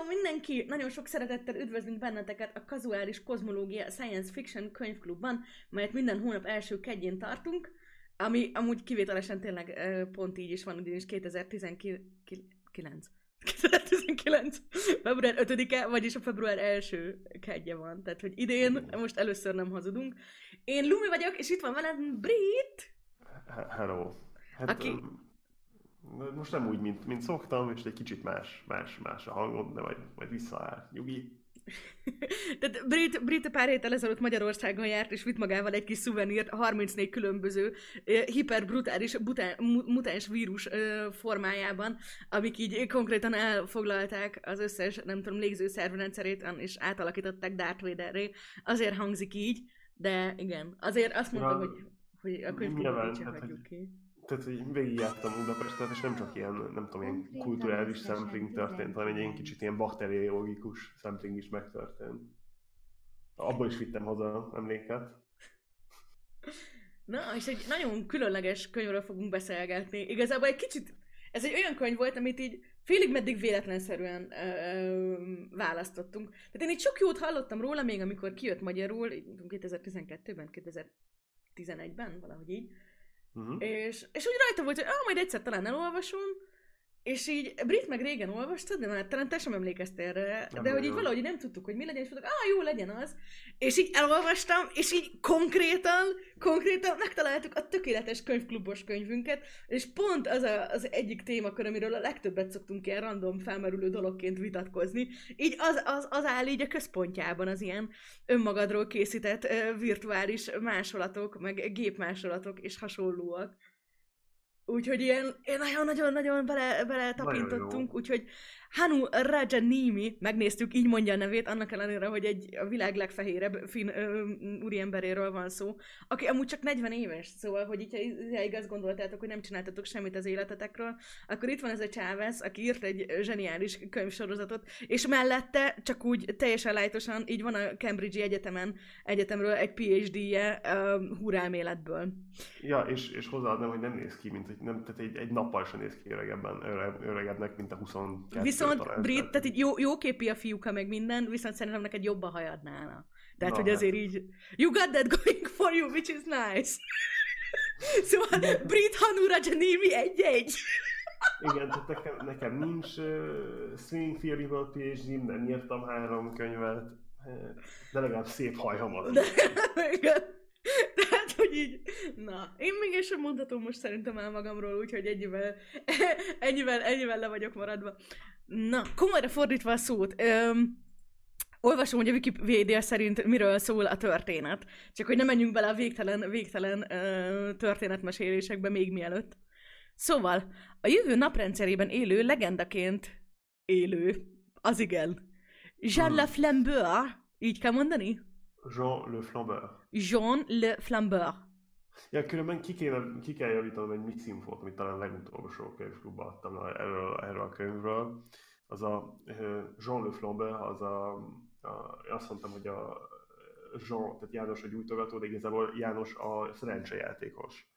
Hello mindenki! Nagyon sok szeretettel üdvözlünk benneteket a Kazuális Kozmológia Science Fiction könyvklubban, melyet minden hónap első kedjén tartunk, ami amúgy kivételesen tényleg pont így is van, ugyanis 2019 2019. február 5-e, vagyis a február első kedje van. Tehát, hogy idén most először nem hazudunk. Én Lumi vagyok, és itt van velem Brit, He- Hello. Hát, Aki- Aki... Most nem úgy, mint, mint szoktam, és egy kicsit más, más, más a hangom, de majd, majd visszaáll. Nyugi. Tehát Brit, Brit pár héttel ezelőtt Magyarországon járt, és vitt magával egy kis szuvenírt, 34 különböző eh, hiperbrutális butá- mu- mutáns vírus eh, formájában, amik így konkrétan elfoglalták az összes, nem tudom, légzőszervrendszerét, és átalakították Darth Vaderré. Azért hangzik így, de igen, azért azt mondtam, Ja, hogy, hogy a így sem hát, hagyjuk ki. Tehát, hogy végigjártam Budapestet, és nem csak ilyen, nem tudom, ilyen kulturális sampling történt, hanem egy ilyen 19. kicsit ilyen bakteriológikus sampling is megtörtént. Abból is vittem haza emléket. Na, és egy nagyon különleges könyvről fogunk beszélgetni. Igazából egy kicsit, ez egy olyan könyv volt, amit így félig meddig véletlenszerűen ö, ö, választottunk. Tehát én így sok jót hallottam róla, még amikor kijött magyarul, így, nem tudom, 2012-ben, 2011-ben, valahogy így. Uh-huh. És, és úgy rajta volt, hogy ah, majd egyszer talán elolvasom, és így Brit meg régen olvastad, de már talán te sem emlékeztél Nem de hogy így valahogy nem tudtuk, hogy mi legyen, és mondtuk, ah, jó, legyen az. És így elolvastam, és így konkrétan, konkrétan megtaláltuk a tökéletes könyvklubos könyvünket, és pont az a, az egyik témakör, amiről a legtöbbet szoktunk ilyen random felmerülő dologként vitatkozni, így az, az, az áll így a központjában az ilyen önmagadról készített virtuális másolatok, meg gépmásolatok és hasonlóak. Úgyhogy ilyen, ilyen nagyon-nagyon-nagyon bele, bele tapintottunk, úgyhogy Hanu Rajanimi, megnéztük, így mondja a nevét, annak ellenére, hogy egy a világ legfehérebb finn ö, úriemberéről van szó, aki amúgy csak 40 éves, szóval, hogy így, ha idáig azt gondoltátok, hogy nem csináltatok semmit az életetekről, akkor itt van ez a Chávez, aki írt egy zseniális könyvsorozatot, és mellette csak úgy teljesen lájtosan, így van a Cambridge Egyetemen, egyetemről egy PhD-je uh, húrelméletből. Ja, és, és hozzáadnám, hogy nem néz ki, mint hogy nem, tehát egy, egy nappal sem néz ki öregebben, öre, öregebbnek, mint a 22 Viszont. Brit, tehát így jó, jó képi a fiúka meg minden, viszont szerintem neked hajad nála. Tehát, Na, hogy azért hát. így, you got that going for you, which is nice. szóval Brit Hanu Rajanimi egy-egy. Igen, tehát nekem, nekem nincs uh, Swing Theory-ből phd nem írtam három könyvet, de legalább szép hajam van. De, igen. Tehát, hogy így, na, én még ezt sem mondhatom most szerintem el magamról, úgyhogy ennyivel, ennyivel, ennyivel le vagyok maradva. Na, komolyra fordítva a szót, öm, olvasom, hogy a Wikipedia szerint miről szól a történet. Csak hogy ne menjünk bele a végtelen, végtelen ö, történetmesélésekbe még mielőtt. Szóval, a jövő naprendszerében élő legendaként élő, az igen. Jean Hmm. Így kell mondani? Jean Le Flambeur. Jean Le Flambeur. Ja, különben ki, kéne, ki kell javítanom egy mixinfót, amit talán legutolsó könyvklubban adtam erről, erről a könyvről. Az a ö, Jean Le Flambeur, az a, a azt mondtam, hogy a Jean, tehát János a gyújtogató, de igazából János a szerencsejátékos.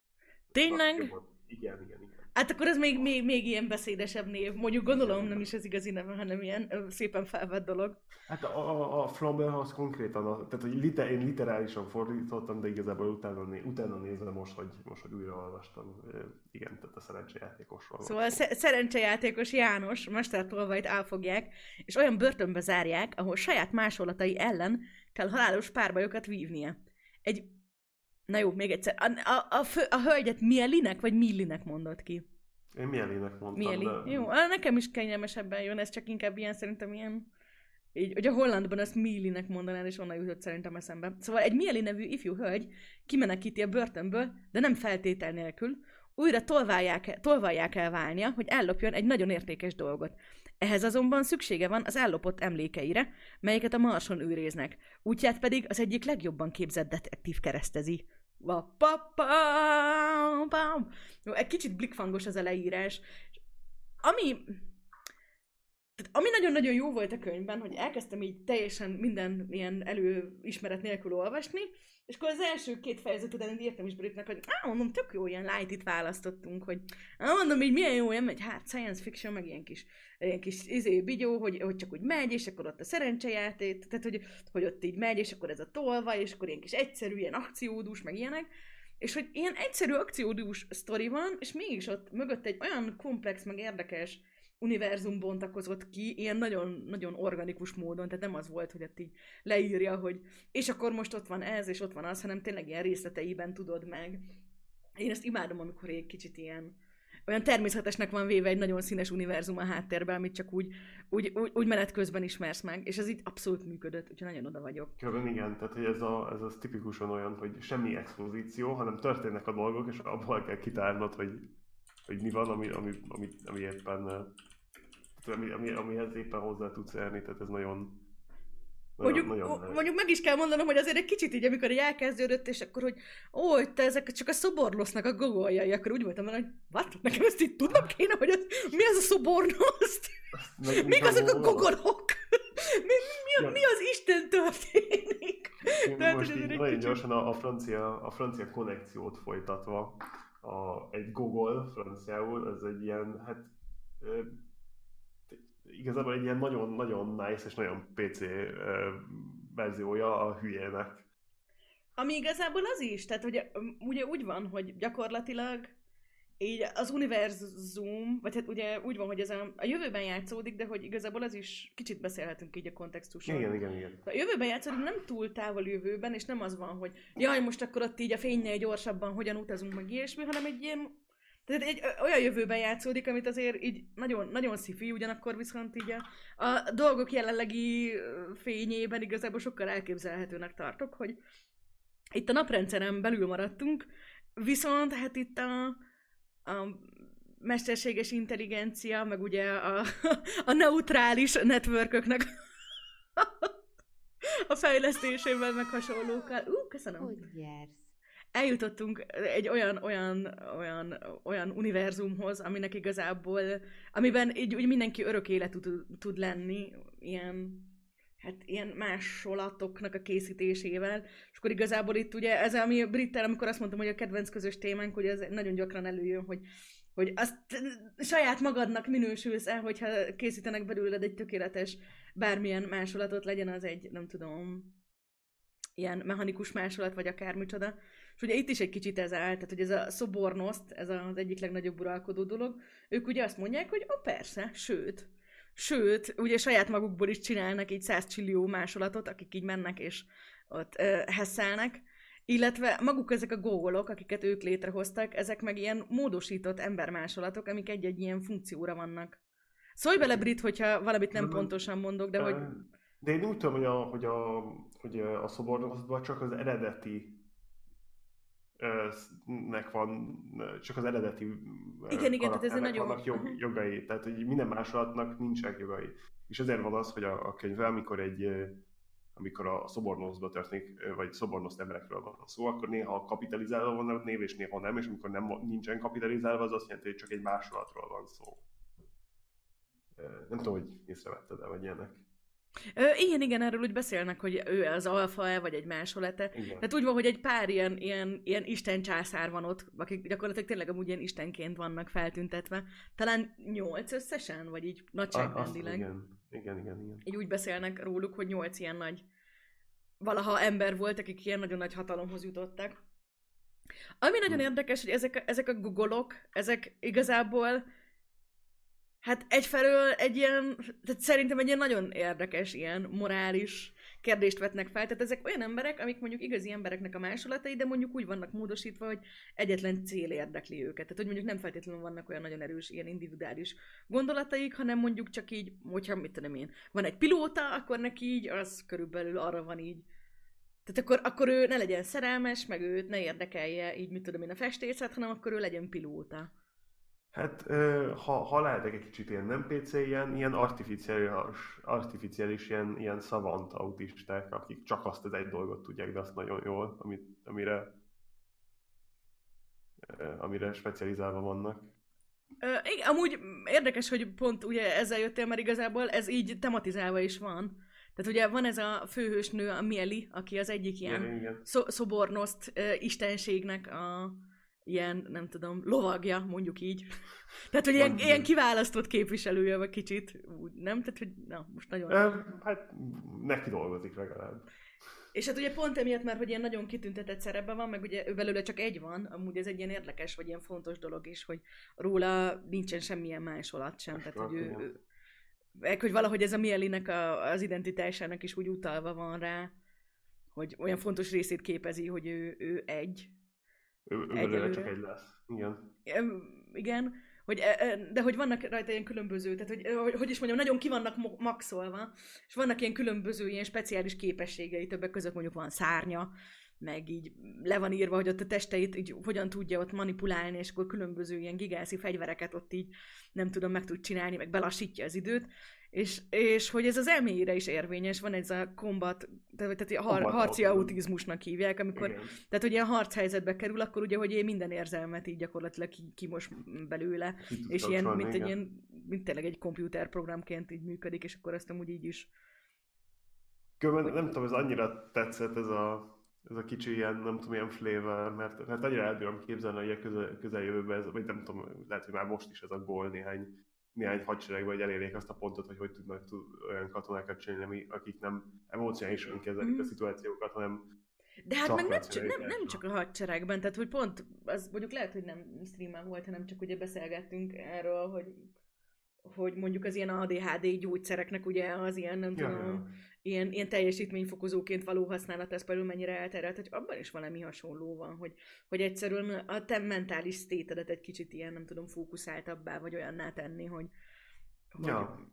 Tényleg? Igen, igen, igen. Hát akkor ez még, még, még ilyen beszédesebb név. Mondjuk gondolom nem is az igazi neve, hanem ilyen ö, szépen felvett dolog. Hát a, a, a Flambeur az konkrétan, a, tehát hogy liter, én literálisan fordítottam, de igazából utána, né, utána nézve most, hogy, most, hogy újra olvastam. Ö, Igen, tehát a szerencsejátékosról. Szóval szó. sze- szerencsejátékos János mestertolvait elfogják, és olyan börtönbe zárják, ahol saját másolatai ellen kell halálos párbajokat vívnia. Egy... Na jó, még egyszer. A, a, a, fő, a hölgyet Mielinek vagy Millinek mondott ki? Én Mielének mondtam, Mieli. de... Jó, nekem is kényelmesebben jön, ez csak inkább ilyen szerintem ilyen... Így, hogy a hollandban azt Milinek mondanál, és onnan jutott szerintem eszembe. Szóval egy Mieli nevű ifjú hölgy kimenekíti a börtönből, de nem feltétel nélkül, újra tolválják, tolvalják el válnia, hogy ellopjon egy nagyon értékes dolgot. Ehhez azonban szüksége van az ellopott emlékeire, melyeket a marson őriznek. Útját pedig az egyik legjobban képzett detektív keresztezi. Egy kicsit blikfangos az a leírás. Ami tehát ami nagyon-nagyon jó volt a könyvben, hogy elkezdtem így teljesen minden ilyen előismeret nélkül olvasni, és akkor az első két fejezet után írtam is Britnek, hogy á, mondom, tök jó ilyen light itt választottunk, hogy á, mondom, így milyen jó, ilyen megy, hát science fiction, meg ilyen kis, ilyen kis izé, bigyó, hogy, hogy csak úgy megy, és akkor ott a szerencsejáték, tehát hogy, hogy ott így megy, és akkor ez a tolva, és akkor ilyen kis egyszerű, ilyen akciódús, meg ilyenek, és hogy ilyen egyszerű akciódús sztori van, és mégis ott mögött egy olyan komplex, meg érdekes univerzum bontakozott ki, ilyen nagyon, nagyon organikus módon, tehát nem az volt, hogy ott így leírja, hogy és akkor most ott van ez, és ott van az, hanem tényleg ilyen részleteiben tudod meg. Én ezt imádom, amikor egy kicsit ilyen, olyan természetesnek van véve egy nagyon színes univerzum a háttérben, amit csak úgy, úgy, úgy, úgy menet közben ismersz meg, és ez így abszolút működött, úgyhogy nagyon oda vagyok. Körben igen, tehát hogy ez, a, ez az tipikusan olyan, hogy semmi expozíció, hanem történnek a dolgok, és abból kell kitárnod, hogy, hogy mi van, ami, ami, ami, ami éppen ami, ami, amihez éppen hozzá tudsz érni, tehát ez nagyon, Mondjuk, nagyon mondjuk meg is kell mondanom, hogy azért egy kicsit így, amikor így elkezdődött, és akkor, hogy ó, te ezek csak a szobornosznak a gogoljai, akkor úgy voltam hogy what? Nekem ezt így tudnom kéne, hogy az, mi az a szobornoszt? Mik azok a gogorok? Mi, mi, mi, mi az Isten történik? Tehát, most így nagyon gyorsan a, a, francia, a francia konnekciót folytatva, a, egy gogol franciául, az egy ilyen, hát igazából egy ilyen nagyon-nagyon nice és nagyon PC verziója a hülyének. Ami igazából az is, tehát hogy ugye úgy van, hogy gyakorlatilag így az univerzum, vagy hát ugye úgy van, hogy ez a, a jövőben játszódik, de hogy igazából az is kicsit beszélhetünk így a kontextusról. Igen, igen, igen. A jövőben játszódik nem túl távol jövőben, és nem az van, hogy jaj, most akkor ott így a fénynél gyorsabban hogyan utazunk meg ilyesmi, hanem egy ilyen tehát egy olyan jövőben játszódik, amit azért így nagyon, nagyon szifi, ugyanakkor viszont így a, a dolgok jelenlegi fényében igazából sokkal elképzelhetőnek tartok, hogy itt a naprendszeren belül maradtunk, viszont hát itt a, a mesterséges intelligencia, meg ugye a, a neutrális networköknek a fejlesztésével, meg hasonlókkal. Ú, köszönöm. Hogy jársz? Eljutottunk egy olyan, olyan, olyan, olyan univerzumhoz, aminek igazából, amiben így úgy mindenki örök életű tud, lenni, ilyen, hát ilyen másolatoknak a készítésével, és akkor igazából itt ugye ez, ami brittel, amikor azt mondtam, hogy a kedvenc közös témánk, hogy ez nagyon gyakran előjön, hogy hogy azt saját magadnak minősülsz el, hogyha készítenek belőled egy tökéletes bármilyen másolatot, legyen az egy, nem tudom, ilyen mechanikus másolat, vagy akármicsoda. És ugye itt is egy kicsit ez áll, tehát hogy ez a szobornoszt, ez az egyik legnagyobb uralkodó dolog, ők ugye azt mondják, hogy a persze, sőt, sőt, ugye saját magukból is csinálnak így 100 csillió másolatot, akik így mennek és ott ö, hesszelnek, illetve maguk ezek a gólok, akiket ők létrehoztak, ezek meg ilyen módosított embermásolatok, amik egy-egy ilyen funkcióra vannak. Szólj bele, Brit, hogyha valamit nem pontosan mondok, de hogy... De én úgy tudom, hogy a, hogy a, hogy a csak az eredeti nek van csak az eredeti igen, igen, tehát ez nagyon... vannak jog, jogai, tehát hogy minden másolatnak nincsenek jogai. És ezért van az, hogy a, a könyvvel, amikor egy amikor a szobornoszba történik, vagy szobornosz emberekről van szó, akkor néha kapitalizálva van a név, és néha nem, és amikor nem, nincsen kapitalizálva, az azt jelenti, hogy csak egy másolatról van szó. Nem tudom, hogy észrevetted-e, vagy ilyenek. Ö, igen, igen, erről úgy beszélnek, hogy ő az alfa-e, vagy egy másolete. Igen. Tehát úgy van, hogy egy pár ilyen, ilyen, ilyen isten császár van ott, akik gyakorlatilag tényleg amúgy ilyen istenként vannak feltüntetve. Talán nyolc összesen, vagy így nagyságrendileg. Igen. igen, igen, igen. Így úgy beszélnek róluk, hogy nyolc ilyen nagy valaha ember volt, akik ilyen nagyon nagy hatalomhoz jutottak. Ami nagyon hm. érdekes, hogy ezek, ezek a gugolok, ezek igazából Hát egyfelől egy ilyen, tehát szerintem egy ilyen nagyon érdekes, ilyen morális kérdést vetnek fel. Tehát ezek olyan emberek, amik mondjuk igazi embereknek a másolatai, de mondjuk úgy vannak módosítva, hogy egyetlen cél érdekli őket. Tehát, hogy mondjuk nem feltétlenül vannak olyan nagyon erős, ilyen individuális gondolataik, hanem mondjuk csak így, hogyha mit tudom én, van egy pilóta, akkor neki így az körülbelül arra van így. Tehát akkor, akkor ő ne legyen szerelmes, meg őt ne érdekelje így, mit tudom én, a festészet, hanem akkor ő legyen pilóta. Hát, ha, ha lehetek egy kicsit ilyen nem PC, ilyen, ilyen artificiális, artificiális ilyen, ilyen szavant autisták, akik csak azt az egy dolgot tudják, de azt nagyon jól, amit, amire, amire specializálva vannak. Igen, amúgy érdekes, hogy pont ugye ezzel jöttél, mert igazából ez így tematizálva is van. Tehát ugye van ez a főhősnő, a Mieli, aki az egyik ilyen Igen, igen. szo- szobornoszt istenségnek a ilyen, nem tudom, lovagja, mondjuk így. Tehát, hogy ilyen, ilyen kiválasztott képviselője vagy kicsit, úgy, nem? Tehát, hogy na, most nagyon... Ö, Hát neki dolgozik legalább. És hát ugye pont emiatt, mert hogy ilyen nagyon kitüntetett szerepben van, meg ugye ő belőle csak egy van, amúgy ez egy ilyen érdekes, vagy ilyen fontos dolog is, hogy róla nincsen semmilyen másolat sem, tehát hogy ő, ő meg, hogy valahogy ez a Mielinek a, az identitásának is úgy utalva van rá, hogy olyan fontos részét képezi, hogy ő, ő egy. Ő, belőle csak egy lesz. Igen. Igen, hogy, de hogy vannak rajta ilyen különböző, tehát hogy, hogy, is mondjam, nagyon ki vannak maxolva, és vannak ilyen különböző ilyen speciális képességei, többek között mondjuk van szárnya, meg így le van írva, hogy ott a testeit így hogyan tudja ott manipulálni, és akkor különböző ilyen gigászi fegyvereket ott így nem tudom, meg tud csinálni, meg belassítja az időt, és, és hogy ez az elmélyére is érvényes, van ez a kombat, tehát a har, harci autizmusnak hívják, amikor Igen. tehát, hogy ilyen harc helyzetbe kerül, akkor ugye, hogy én minden érzelmet így gyakorlatilag ki, kimos belőle, tud és ilyen, mint egy ilyen, mint tényleg egy komputerprogramként így működik, és akkor azt amúgy így is. Különben nem tudom, ez annyira tetszett ez a, ez a kicsi ilyen, nem tudom, ilyen flavor, mert, mert annyira el tudom képzelni, hogy a közel, közeljövőben, ez, vagy nem tudom, lehet, hogy már most is ez a gól néhány, néhány hadseregben, hogy elérjék azt a pontot, hogy hogy tudnak tud, olyan katonákat csinálni, akik nem emocionálisan kezelik Mhm. a szituációkat, hanem De hát meg nem, csak, nem, nem csak a hadseregben, tehát hogy pont, az mondjuk lehet, hogy nem streamen volt, hanem csak ugye beszélgettünk erről, hogy hogy mondjuk az ilyen ADHD gyógyszereknek ugye az ilyen, nem Ja, tudom, ja. Ilyen, ilyen teljesítményfokozóként való használat, ez például mennyire elterelt, hogy abban is valami hasonló van, hogy, hogy egyszerűen a te mentális stétedet egy kicsit ilyen, nem tudom, fókuszáltabbá, vagy olyanná tenni, hogy, hogy Ja.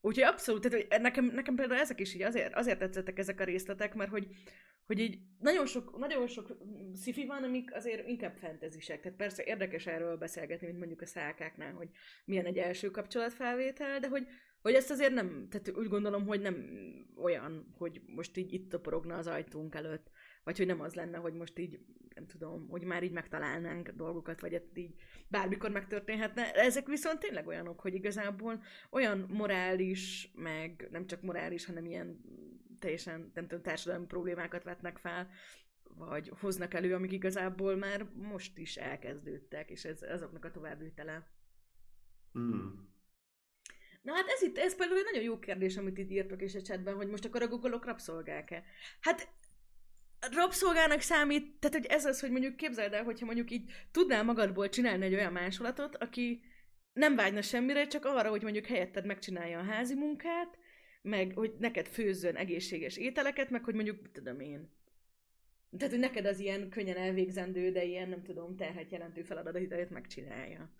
Úgyhogy abszolút, tehát hogy nekem, nekem például ezek is így azért, azért tetszettek ezek a részletek, mert hogy, hogy így nagyon sok, nagyon sok sci van, amik azért inkább fentezisek. Tehát persze érdekes erről beszélgetni, mint mondjuk a szálkáknál, hogy milyen egy első kapcsolatfelvétel, de hogy, hogy ezt azért nem, tehát úgy gondolom, hogy nem olyan, hogy most így itt toporogna az ajtunk előtt, vagy hogy nem az lenne, hogy most így, nem tudom, hogy már így megtalálnánk dolgokat, vagy ezt így bármikor megtörténhetne. Ezek viszont tényleg olyanok, hogy igazából olyan morális, meg nem csak morális, hanem ilyen teljesen, nem tudom, társadalmi problémákat vetnek fel, vagy hoznak elő, amik igazából már most is elkezdődtek, és ez azoknak a továbbvitele. Mm. Na hát ez itt, ez például egy nagyon jó kérdés, amit itt írtok is a chatben, hogy most akkor a googolok rabszolgák-e. Hát rabszolgának számít, tehát hogy ez az, hogy mondjuk képzeld el, hogyha mondjuk így tudnál magadból csinálni egy olyan másolatot, aki nem vágyna semmire, csak arra, hogy mondjuk helyetted megcsinálja a házi munkát, meg hogy neked főzzön egészséges ételeket, meg hogy mondjuk, tudom én, tehát, hogy neked az ilyen könnyen elvégzendő, de ilyen, nem tudom, terhet jelentő feladatot megcsinálja.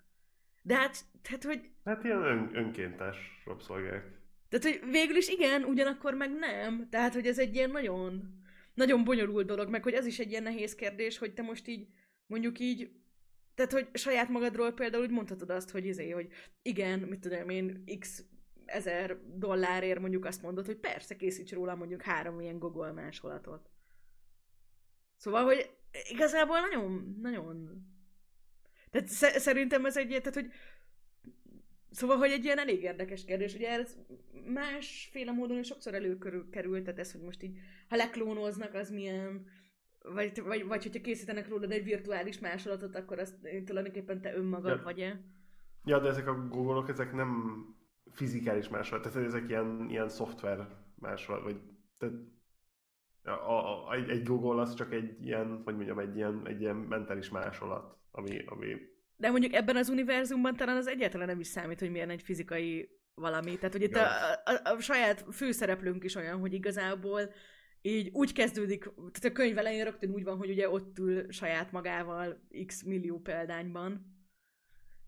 De hát, tehát, hogy Hát ilyen ön, önkéntes rabszolgák. tehát, hogy végül is igen, ugyanakkor meg nem. Tehát, hogy ez egy ilyen nagyon, nagyon bonyolult dolog, meg hogy az is egy ilyen nehéz kérdés, hogy te most így, mondjuk így, tehát, hogy saját magadról például úgy mondhatod azt, hogy izé, hogy igen, mit tudom én, x ezer dollárért mondjuk azt mondod, hogy persze készíts róla mondjuk három ilyen Google másolatot. Szóval, hogy igazából nagyon, nagyon... Tehát sze- szerintem ez egy, tehát, hogy Szóval, hogy egy ilyen elég érdekes kérdés. Ugye ez másféle módon is sokszor előkerült, tehát ez, hogy most így, ha leklónoznak, az milyen, vagy, vagy, vagy hogyha készítenek rólad egy virtuális másolatot, akkor azt tulajdonképpen te önmagad Ja. vagy-e. Ja, de ezek a googolok, ezek nem fizikális másolat, tehát ezek ilyen, ilyen szoftver másolat, vagy tehát a, a, a, egy, egy Google az csak egy ilyen, hogy mondjam, egy ilyen, egy ilyen mentális másolat, ami, ami De mondjuk ebben az univerzumban talán az egyáltalán nem is számít, hogy milyen egy fizikai valami. Tehát, hogy itt a, a, a saját főszereplőnk is olyan, hogy igazából így úgy kezdődik, tehát a könyv elején rögtön úgy van, hogy ugye ott ül saját magával x millió példányban.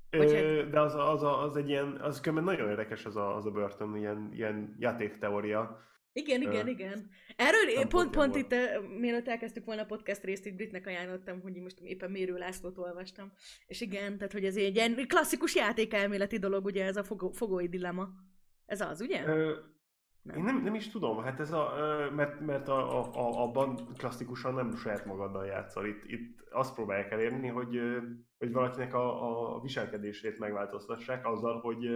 Ö, de az, az, az, egy ilyen, az nagyon érdekes az a, az a börtön, ilyen, ilyen játékteória. Igen, igen, Ö, igen. Erről pont, szempontjából. pont itt, mielőtt elkezdtük volna a podcast részt, itt Britnek ajánlottam, hogy most éppen Mérő Lászlót olvastam. És igen, tehát hogy ez egy ilyen klasszikus játékelméleti dolog, ugye ez a fogó, fogói dilemma. Ez az, ugye? Ö, Nem. Én nem, nem is tudom, hát ez a, mert, mert a, a, a, abban klasszikusan nem saját magaddal játszol. Itt, itt azt próbálják elérni, hogy, hogy valakinek a, a viselkedését megváltoztassák azzal, hogy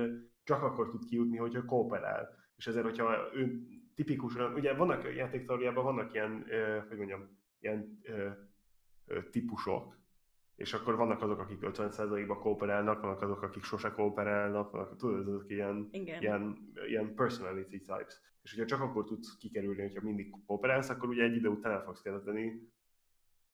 csak akkor tud kijutni, hogyha kooperál. És ezért, hogyha ő tipikusan, ugye vannak játékteóriában vannak ilyen, hogy mondjam, ilyen típusok, és akkor vannak azok, akik 50%-ba kooperálnak, vannak azok, akik sose kooperálnak, vannak, tudod, azok ilyen, ilyen, ilyen personality types. És hogyha csak akkor tudsz kikerülni, hogyha mindig kooperálsz, akkor ugye egy idő után el fogsz kezdeni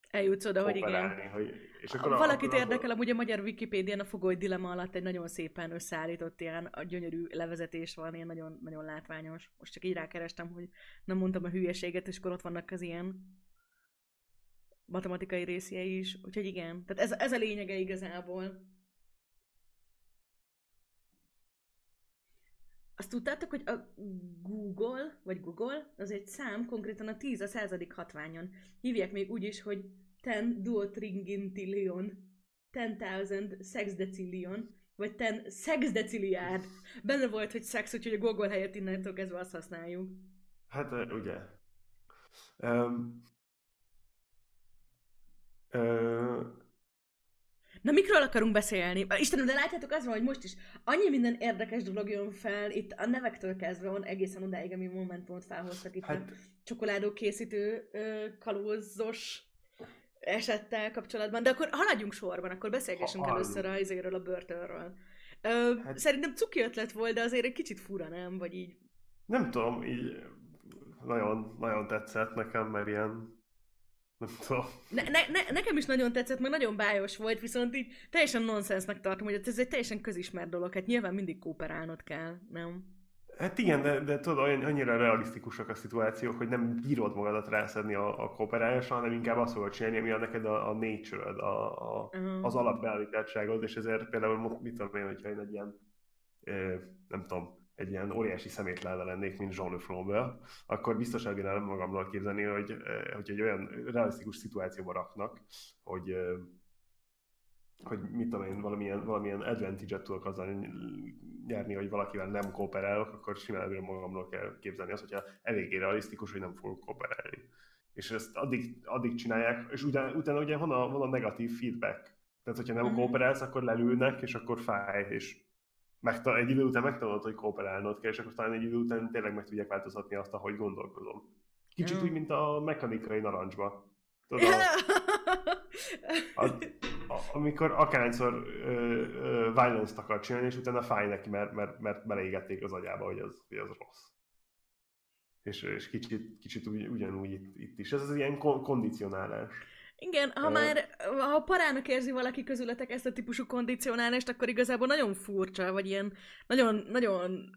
Eljutsz oda, hogy igen. Hogy, és akkor Valakit akkor érdekel, amúgy a magyar Wikipédián a fogoly dilema alatt egy nagyon szépen összeállított ilyen a gyönyörű levezetés van, ilyen nagyon, nagyon látványos. Most csak így rákerestem, hogy nem mondtam a hülyeséget, és akkor ott vannak az ilyen matematikai részjei is, úgyhogy igen. Tehát ez, ez a lényege igazából. Azt tudtátok, hogy a Google, vagy Google, az egy szám, konkrétan a 10 a századik hatványon. Hívják még úgy is, hogy 10 duotringintillion, 10,000 sexdecillion, vagy 10 szexdecilliárd. Benne volt, hogy szex, úgyhogy a Google helyett innentől kezdve azt használjuk. Hát ugye. Um, uh, Na, mikről akarunk beszélni? Istenem, de látjátok, az van, hogy most is annyi minden érdekes dolog jön fel, itt a nevektől kezdve van egészen odáig, ami momentumot felhoztak itt hát... a csokoládó készítő kalózos esettel kapcsolatban. De akkor haladjunk sorban, akkor beszélgessünk ha, először a izéről, a börtönről. Ö, hát... Szerintem cuki ötlet volt, de azért egy kicsit fura, nem? Vagy így... Nem tudom, így nagyon, nagyon tetszett nekem, mert ilyen ne, ne, ne, nekem is nagyon tetszett, mert nagyon bájos volt, viszont így teljesen nonsensnek tartom, hogy ez egy teljesen közismert dolog, hát nyilván mindig kooperálnod kell, nem? Hát igen, de, de tudod, olyan, annyira realisztikusak a szituációk, hogy nem bírod magadat rászedni a, a kooperálásra, hanem inkább azt fogod csinálni, ami a neked a, a nature a, a, uh-huh. az alapbeállítottságod, és ezért például mit tudom én, hogyha én egy ilyen, nem tudom, egy ilyen óriási szemétláda lennék, mint Jean Leflonbe, akkor biztos elbírnám magamról képzelni, hogy, eh, hogy egy olyan realisztikus szituációba raknak, hogy eh, hogy mit tudom én, valamilyen, valamilyen advantage-et tudok azzal nyerni, hogy valakivel nem kooperálok, akkor simán előre magamról kell képzelni azt, hogyha eléggé realisztikus, hogy nem fogok kooperálni. És ezt addig, addig csinálják, és utána, utána ugye van a, van a negatív feedback. Tehát, hogyha nem mm-hmm. kooperálsz, akkor lelülnek, és akkor fáj, és megtal- egy idő után megtanulod, hogy kooperálnod kell, és akkor talán egy idő után tényleg meg tudják változtatni azt, ahogy gondolkozom. Kicsit mm. úgy, mint a mechanikai narancsba. Tudod, a, a, amikor akárhányszor violence-t akar csinálni, és utána fáj neki, mert, mert, mert beleégették az agyába, hogy az, hogy az rossz. És, és kicsit, kicsit ugy, ugyanúgy itt, itt is. Ez az ilyen kondicionálás. Igen, ha már, ha parának érzi valaki közületek ezt a típusú kondicionálást, akkor igazából nagyon furcsa, vagy ilyen nagyon, nagyon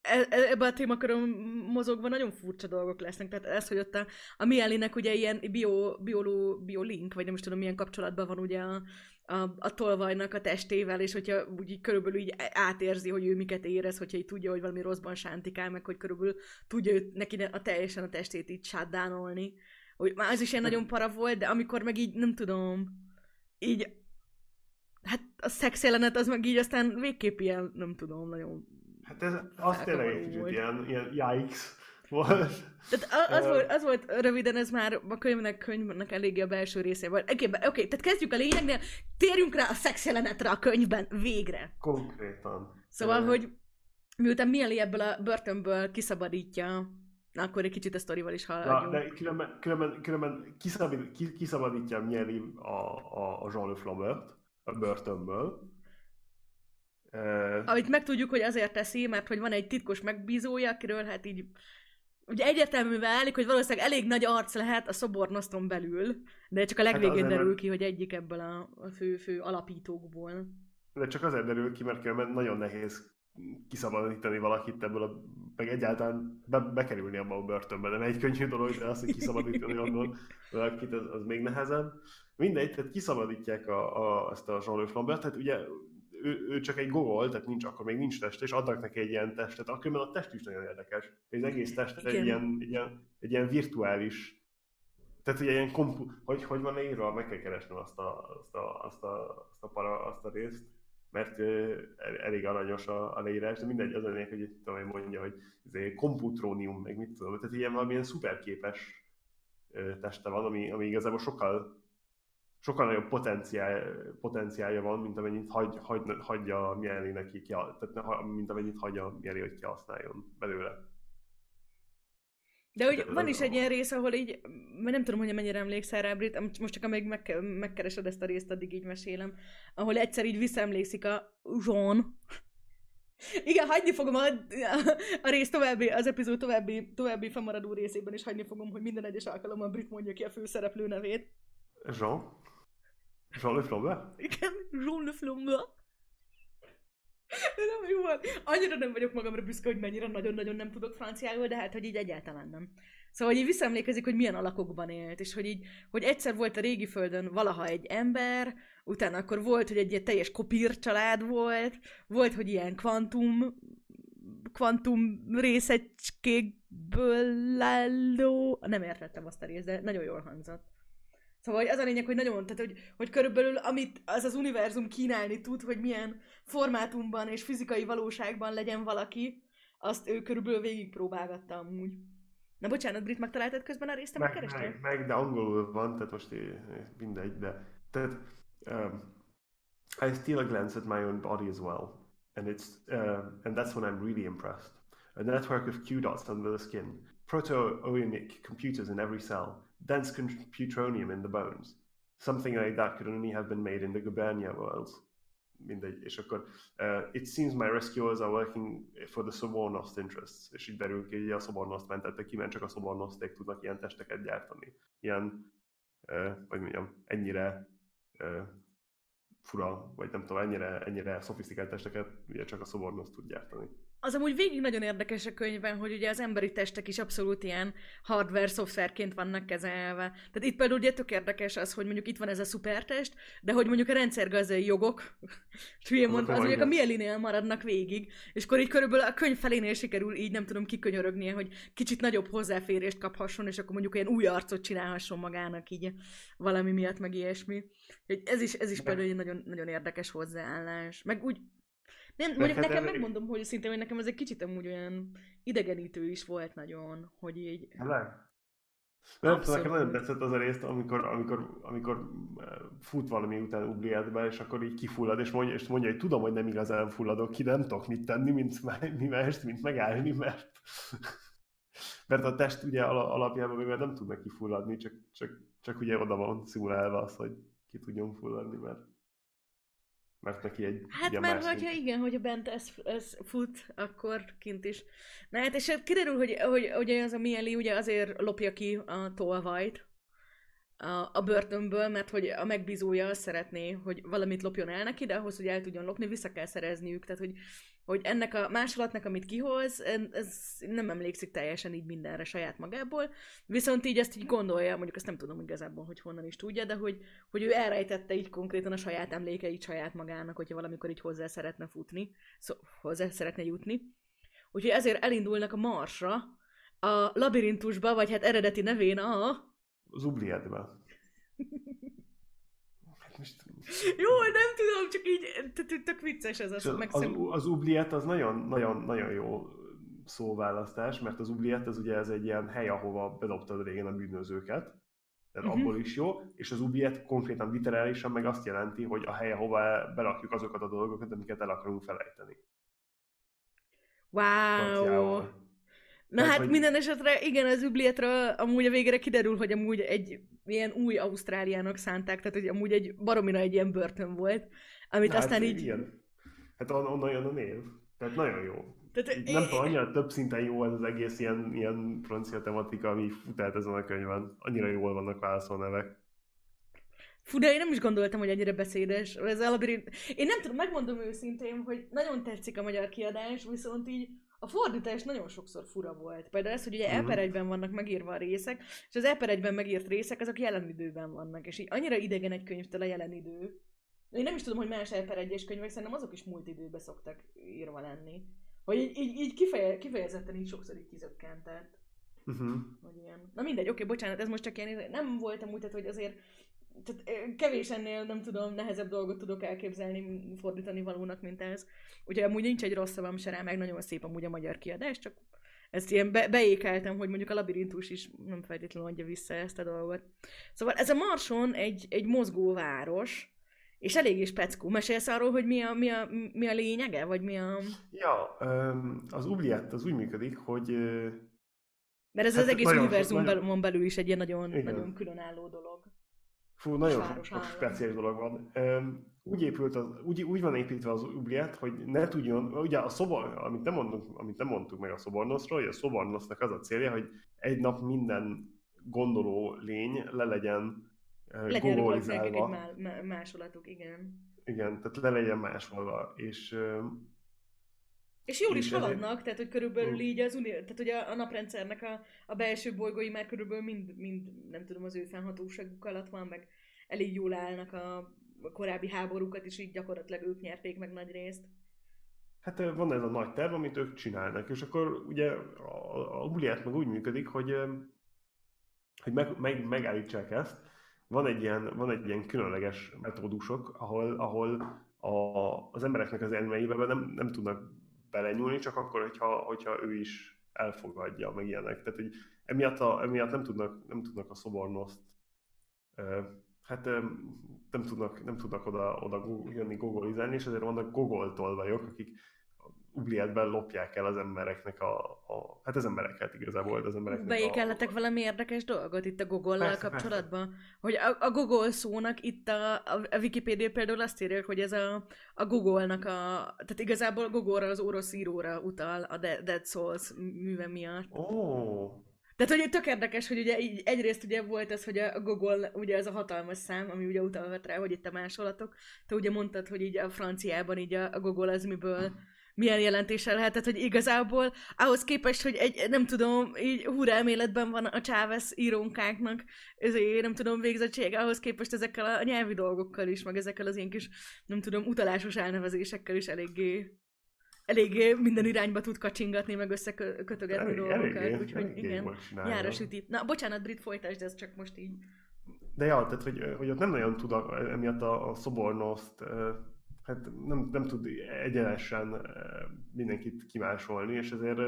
e, e, ebben a témakörön mozogva nagyon furcsa dolgok lesznek. Tehát ez, hogy ott a, a Mielinek ugye ilyen bio, bioló, biolink, vagy nem is tudom, milyen kapcsolatban van ugye a, a, a tolvajnak a testével, és hogyha úgy így körülbelül így átérzi, hogy ő miket érez, hogyha így tudja, hogy valami rosszban sántikál, meg hogy körülbelül tudja őt, neki a teljesen a testét így sátdánolni hogy már az is ilyen nagyon para volt, de amikor meg így, nem tudom, így, hát a szex jelenet az meg így aztán végképp ilyen, nem tudom, nagyon... Hát ez az tényleg egy kicsit ilyen, ilyen yikes volt. Tehát az, volt, az volt röviden, ez már a könyvnek, könyvnek eléggé a belső része volt. Oké, okay, okay, tehát kezdjük a lényegnél, térjünk rá a szex jelenetre a könyvben, végre. Konkrétan. Szóval, hogy miután Millie ebből a börtönből kiszabadítja Na, akkor egy kicsit a sztorival is haladjunk. Na, de különben, különben, különben kiszabadít, kiszabadítja nyeri a, a, a Jean Le a börtönből. Amit megtudjuk, hogy azért teszi, mert hogy van egy titkos megbízója, akiről hát így ugye egyértelművel válik, hogy valószínűleg elég nagy arc lehet a szobornoszton belül, de csak a hát legvégén hát derül ki, hogy egyik ebből a, a fő, fő alapítókból. De csak azért derül ki, mert nagyon nehéz kiszabadítani valakit ebből a, meg egyáltalán be, bekerülni abba a börtönbe, nem egy könnyű dolog, de azt, hogy kiszabadítani onnan valakit, az, az még nehezebb. Mindegy, tehát kiszabadítják a, a, ezt a Jean-Luc Flambert, tehát ugye ő, ő, csak egy gogol, tehát nincs, akkor még nincs test, és adnak neki egy ilyen testet, akkor a test is nagyon érdekes. Az egész test egy ilyen, egy, ilyen, egy ilyen virtuális, tehát ugye ilyen kompu, hogy, hogy van írva, meg kell keresnem azt a, azt a, azt a, azt a, para, azt a részt mert elég aranyos a, a leírás, de mindegy, az a lényeg, hogy tudom, hogy mondja, hogy ez komputrónium, meg mit tudom, tehát ilyen valamilyen szuperképes teste van, ami, ami igazából sokkal sokkal nagyobb potenciál, potenciálja van, mint amennyit hagy, hagy, hagyja Mieli neki, tehát mint amennyit hagyja Mieli, hogy kihasználjon belőle. De hogy van is egy ilyen rész, ahol így, mert nem tudom, hogy mennyire emlékszel rá, Brit, most csak amíg meg, megkeresed ezt a részt, addig így mesélem, ahol egyszer így visszaemlékszik a Jean. Igen, hagyni fogom a, a rész további, az epizód további, további fennmaradó részében is hagyni fogom, hogy minden egyes alkalommal Brit mondja ki a főszereplő nevét. Jean? Jean Le Flambe? Igen, Jean Le Flambe. Nem jó van. Annyira nem vagyok magamra büszke, hogy mennyire nagyon-nagyon nem tudok franciául, de hát, hogy így egyáltalán nem. Szóval, hogy így visszaemlékezik, hogy milyen alakokban élt, és hogy így, hogy egyszer volt a régi földön valaha egy ember, utána akkor volt, hogy egy ilyen teljes kopír család volt, volt, hogy ilyen kvantum kvantum részecskékből álló... Nem értettem azt a részt, de nagyon jól hangzott. Szóval az a lényeg, hogy nagyon, tehát hogy, hogy körülbelül amit az az univerzum kínálni tud, hogy milyen formátumban és fizikai valóságban legyen valaki, azt ő körülbelül végigpróbálgatta amúgy. Na bocsánat, Brit, megtaláltad közben a részt, meg, meg, meg, de angolul van, tehát most mindegy, de tehát um, I steal a glance at my own body as well. And it's uh, and that's when I'm really impressed. A network of Q dots under the skin, proto-oemic computers in every cell, dense computronium in the bones. Something like that could only have been made in the Gubernia worlds. Mindegy, és akkor uh, it seems my rescuers are working for the Sobornost interests, és így derül ki, hogy a Sobornost mentettek ki, mert csak a Sobornosték tudnak ilyen testeket gyártani. Ilyen, uh, vagy mondjam, ennyire uh, fura, vagy nem tudom, ennyire, ennyire szofisztikált testeket ugye csak a Sobornost tud gyártani az amúgy végig nagyon érdekes a könyvben, hogy ugye az emberi testek is abszolút ilyen hardware szoftverként vannak kezelve. Tehát itt például ugye tök érdekes az, hogy mondjuk itt van ez a szupertest, de hogy mondjuk a rendszergazai jogok, hülyén mondva, az mondjuk a mielinél maradnak végig, és akkor így körülbelül a könyv felénél sikerül így nem tudom kikönyörögnie, hogy kicsit nagyobb hozzáférést kaphasson, és akkor mondjuk olyan új arcot csinálhasson magának így valami miatt, meg ilyesmi. Ez is, ez is például egy nagyon, nagyon érdekes hozzáállás. Meg úgy nem, mondjuk hát nekem megmondom, hogy szinte, hogy nekem ez egy kicsit amúgy olyan idegenítő is volt nagyon, hogy így... Nem. Nem tudom, nekem nagyon tetszett az a részt, amikor, amikor, amikor eh, fut valami után Ubliátbe, és akkor így kifullad, és mondja, és mondja, hogy tudom, hogy nem igazán fulladok ki, de nem tudok mit tenni, mint, mi mást, mint megállni, mert, mert a test ugye alapjában még nem tud neki fulladni, csak, csak, csak ugye oda van szimulálva az, hogy ki tudjon fulladni, mert mert neki egy Hát mert hogyha igen, hogyha bent ez, ez fut, akkor kint is. Na hát és kiderül, hogy, hogy, hogy az a Mieli ugye azért lopja ki a tolvajt a, a börtönből, mert hogy a megbízója azt szeretné, hogy valamit lopjon el neki, de ahhoz, hogy el tudjon lopni, vissza kell szerezniük. Tehát, hogy hogy ennek a másolatnak, amit kihoz, ez nem emlékszik teljesen így mindenre saját magából, viszont így ezt így gondolja, mondjuk ezt nem tudom igazából, hogy honnan is tudja, de hogy, hogy ő elrejtette így konkrétan a saját emlékeit saját magának, hogyha valamikor így hozzá szeretne futni, szó, hozzá szeretne jutni. Úgyhogy ezért elindulnak a marsra, a labirintusba, vagy hát eredeti nevén a... Az Ubliadba. Most... Jó, nem tudom, csak így tök vicces ez az. Az, az, az Ubliet az nagyon, nagyon, nagyon jó szóválasztás, mert az Ubliet az ugye ez egy ilyen hely, ahova bedobtad régen a bűnözőket, tehát uh-huh. abból is jó, és az Ubliet konkrétan literálisan meg azt jelenti, hogy a hely, ahova berakjuk azokat a dolgokat, amiket el akarunk felejteni. Wow! Na hát, hogy... minden esetre, igen, az Üblietről amúgy a végére kiderül, hogy amúgy egy ilyen új Ausztráliának szánták, tehát hogy amúgy egy baromira egy ilyen börtön volt, amit hát, aztán így... Igen. Hát on, onnan jön a név. Tehát nagyon jó. Tehát, nem tudom, annyira több szinten jó ez az egész ilyen, ilyen francia tematika, ami futelt ezen a könyvben. Annyira jól vannak válaszol nevek. Fú, de én nem is gondoltam, hogy ennyire beszédes. Ez a labirint... Én nem tudom, megmondom őszintén, hogy nagyon tetszik a magyar kiadás, viszont így a fordítás nagyon sokszor fura volt. Például ez, hogy ugye uh-huh. eper vannak megírva a részek, és az eper egyben megírt részek, azok jelen időben vannak, és így annyira idegen egy könyvtől a jelen idő. Én nem is tudom, hogy más eper egyes könyvek, szerintem azok is múlt időben szoktak írva lenni. Hogy így, így, így kifeje, kifejezetten így sokszor így kizökkentett. Uh-huh. Hogy ilyen. Na mindegy, oké, bocsánat, ez most csak ilyen, nem voltam úgy, tehát, hogy azért tehát kevés ennél, nem tudom, nehezebb dolgot tudok elképzelni, fordítani valónak, mint ez. Ugye amúgy nincs egy rossz szavam se rá, meg nagyon szép amúgy a magyar kiadás, csak ezt ilyen be- beékeltem, hogy mondjuk a labirintus is nem feltétlenül adja vissza ezt a dolgot. Szóval ez a Marson egy, egy mozgó város, és elég is peckó. Mesélsz arról, hogy mi a, mi a, mi a lényege, vagy mi a... Ja, az Oubliette az úgy működik, hogy... Mert ez hát az egész univerzumon nagyon... belül is egy ilyen nagyon, nagyon különálló dolog. Fú, nagyon sok speciális dolog van. Úgy, épült az, úgy, úgy van építve az Oubliette, hogy ne tudjon, ugye a szobor, amit nem, mondunk, amit nem mondtuk meg a szobornoszról, hogy a szobornosznak az a célja, hogy egy nap minden gondoló lény le legyen legyen gogolizálva. egy másolatuk, igen. Igen, tehát le legyen másolva, és... És jól is haladnak, tehát hogy körülbelül mm. így az uni- tehát hogy a, a naprendszernek a, a belső bolygói már körülbelül mind, mind, nem tudom, az ő fennhatóságuk alatt van, meg elég jól állnak a, korábbi háborúkat is így gyakorlatilag ők nyerték meg nagy részt. Hát van ez a nagy terv, amit ők csinálnak, és akkor ugye a, a meg úgy működik, hogy, hogy meg, meg, megállítsák ezt, van egy ilyen, van egy ilyen különleges metódusok, ahol, ahol a, az embereknek az elmeibe nem, nem tudnak belenyúlni, csak akkor, hogyha, hogyha ő is elfogadja, meg ilyenek. Tehát, hogy emiatt, a, emiatt nem, tudnak, nem tudnak a szobornoszt hát nem tudnak, nem tudnak oda, oda jönni gogolizálni, és ezért vannak gogoltolvajok, akik Ublietben lopják el az embereknek a, a hát az embereket igazából, az embereknek Beékelletek a... valami érdekes dolgot itt a Google-lal kapcsolatban? Persze. Hogy a, a Google szónak itt a, a, a Wikipedia például azt írja, hogy ez a, a Google-nak a, tehát igazából Google-ra az orosz íróra utal a Dead Souls műve miatt. Ó, oh. Tehát, hogy tök érdekes, hogy ugye így egyrészt ugye volt ez, hogy a Google, ugye ez a hatalmas szám, ami ugye utalhat rá, hogy itt a másolatok. Te ugye mondtad, hogy így a franciában így a, a Google az miből milyen jelentése lehetett, hogy igazából ahhoz képest, hogy egy, nem tudom, így húrelméletben van a Chávez írónkáknak, ezért nem tudom, végzettség, ahhoz képest ezekkel a nyelvi dolgokkal is, meg ezekkel az ilyen kis, nem tudom, utalásos elnevezésekkel is eléggé eléggé minden irányba tud kacsingatni, meg összekötögetni elég, dolgokat, elég, úgyhogy elég igen, nyára süti. Na, bocsánat, Brit, folytasd, de ez csak most így. De ja, tehát, hogy, hogy ott nem nagyon tud emiatt a, a szobornoszt hát nem, nem tud egyenesen mindenkit kimásolni, és ezért,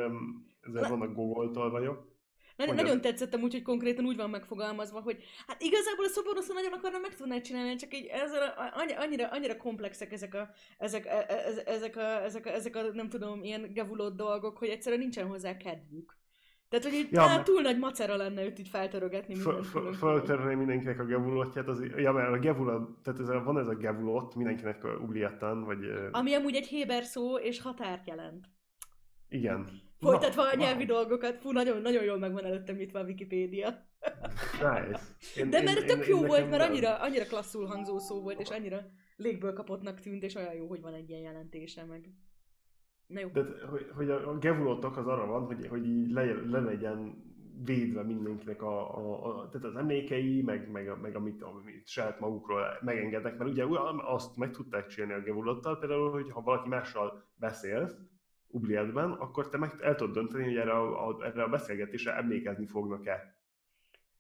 ezért vannak gogoltól vagyok. Na, nagyon tetszett úgy, hogy konkrétan úgy van megfogalmazva, hogy hát igazából a szobornoszó nagyon akarna meg tudná csinálni, csak így ezzel annyira, annyira komplexek ezek a, ezek, e, e, ezek, a, ezek, a, ezek a, nem tudom, ilyen gevulott dolgok, hogy egyszerűen nincsen hozzá kedvük. Tehát, hogy így ja, hát, túl nagy macera lenne őt így feltörögetni. Feltörni mindenkinek a gevulotját, az, ja, mert a gevulot, tehát ez a, van ez a gevulot mindenkinek a ubliattan, vagy... Ami amúgy egy héber szó, és határt jelent. Igen. Folytatva Na, a nyelvi wow. dolgokat, fú, nagyon, nagyon jól megvan előttem itt a Wikipédia. Nice. Én, De mert én, tök jó én, volt, mert annyira, annyira klasszul hangzó szó volt, és annyira légből kapottnak tűnt, és olyan jó, hogy van egy ilyen jelentése meg. Na jó. De hogy, hogy a, gevulotok az arra van, hogy, hogy így le, le legyen védve mindenkinek a, a, a, tehát az emlékei, meg, meg, meg amit, amit saját magukról megengednek, mert ugye azt meg tudták csinálni a gevulottal, például, hogy ha valaki mással beszélsz, Ublietben, akkor te meg el tudod dönteni, hogy erre a, a, erre a beszélgetésre emlékezni fognak-e.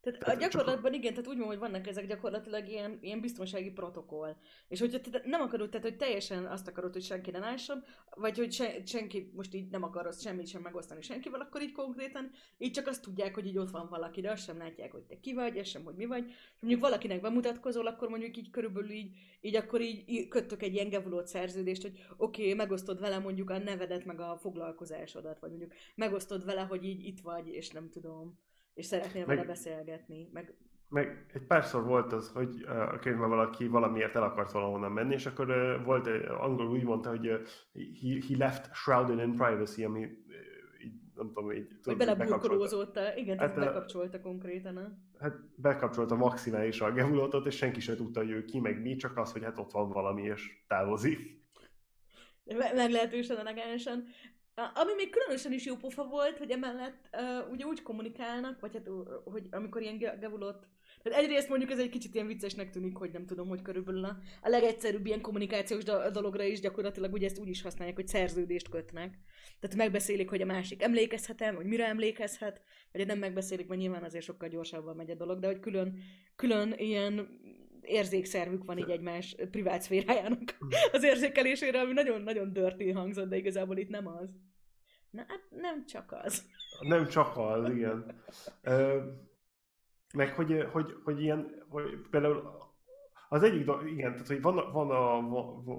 Tehát, a gyakorlatban igen, tehát úgy van, hogy vannak ezek gyakorlatilag ilyen, ilyen biztonsági protokoll. És hogyha te nem akarod, tehát hogy teljesen azt akarod, hogy senki ne lásson, vagy hogy se, senki most így nem akar azt semmit sem megosztani senkivel, akkor így konkrétan így csak azt tudják, hogy így ott van valaki, de azt sem látják, hogy te ki vagy, ez sem, hogy mi vagy. És mondjuk valakinek bemutatkozol, akkor mondjuk így körülbelül így, így akkor így köttök egy ilyen gevulót szerződést, hogy oké, okay, megosztod vele mondjuk a nevedet, meg a foglalkozásodat, vagy mondjuk megosztod vele, hogy így itt vagy, és nem tudom és szeretnél meg, vele beszélgetni. Meg... meg egy párszor volt az, hogy a könyvben valaki valamiért el akart valahonnan menni, és akkor volt, angol úgy mondta, hogy he, he left shrouded in privacy, ami így, nem tudom, így... Hogy beleburkolózódta, igen, hát, bekapcsolta konkrétan. Hát bekapcsolta maximálisan a gevulotot, és senki sem tudta, hogy ő ki, meg mi, csak az, hogy hát ott van valami, és távozik. Meglehetősen elegánsan. Ami még különösen is jó pofa volt, hogy emellett uh, ugye úgy kommunikálnak, vagy hát, hogy amikor ilyen gevulott tehát egyrészt mondjuk ez egy kicsit ilyen viccesnek tűnik, hogy nem tudom, hogy körülbelül a, a legegyszerűbb ilyen kommunikációs dologra is gyakorlatilag ugye ezt úgy is használják, hogy szerződést kötnek. Tehát megbeszélik, hogy a másik emlékezhet-e, vagy mire emlékezhet, vagy nem megbeszélik, mert nyilván azért sokkal gyorsabban megy a dolog, de hogy külön, külön ilyen érzékszervük van így egymás privát szférájának az érzékelésére, ami nagyon-nagyon dirty hangzott, de igazából itt nem az. Na, hát nem csak az. Nem csak az, igen. Ö, meg hogy, hogy, hogy ilyen, hogy például az egyik, igen, tehát hogy van, van a,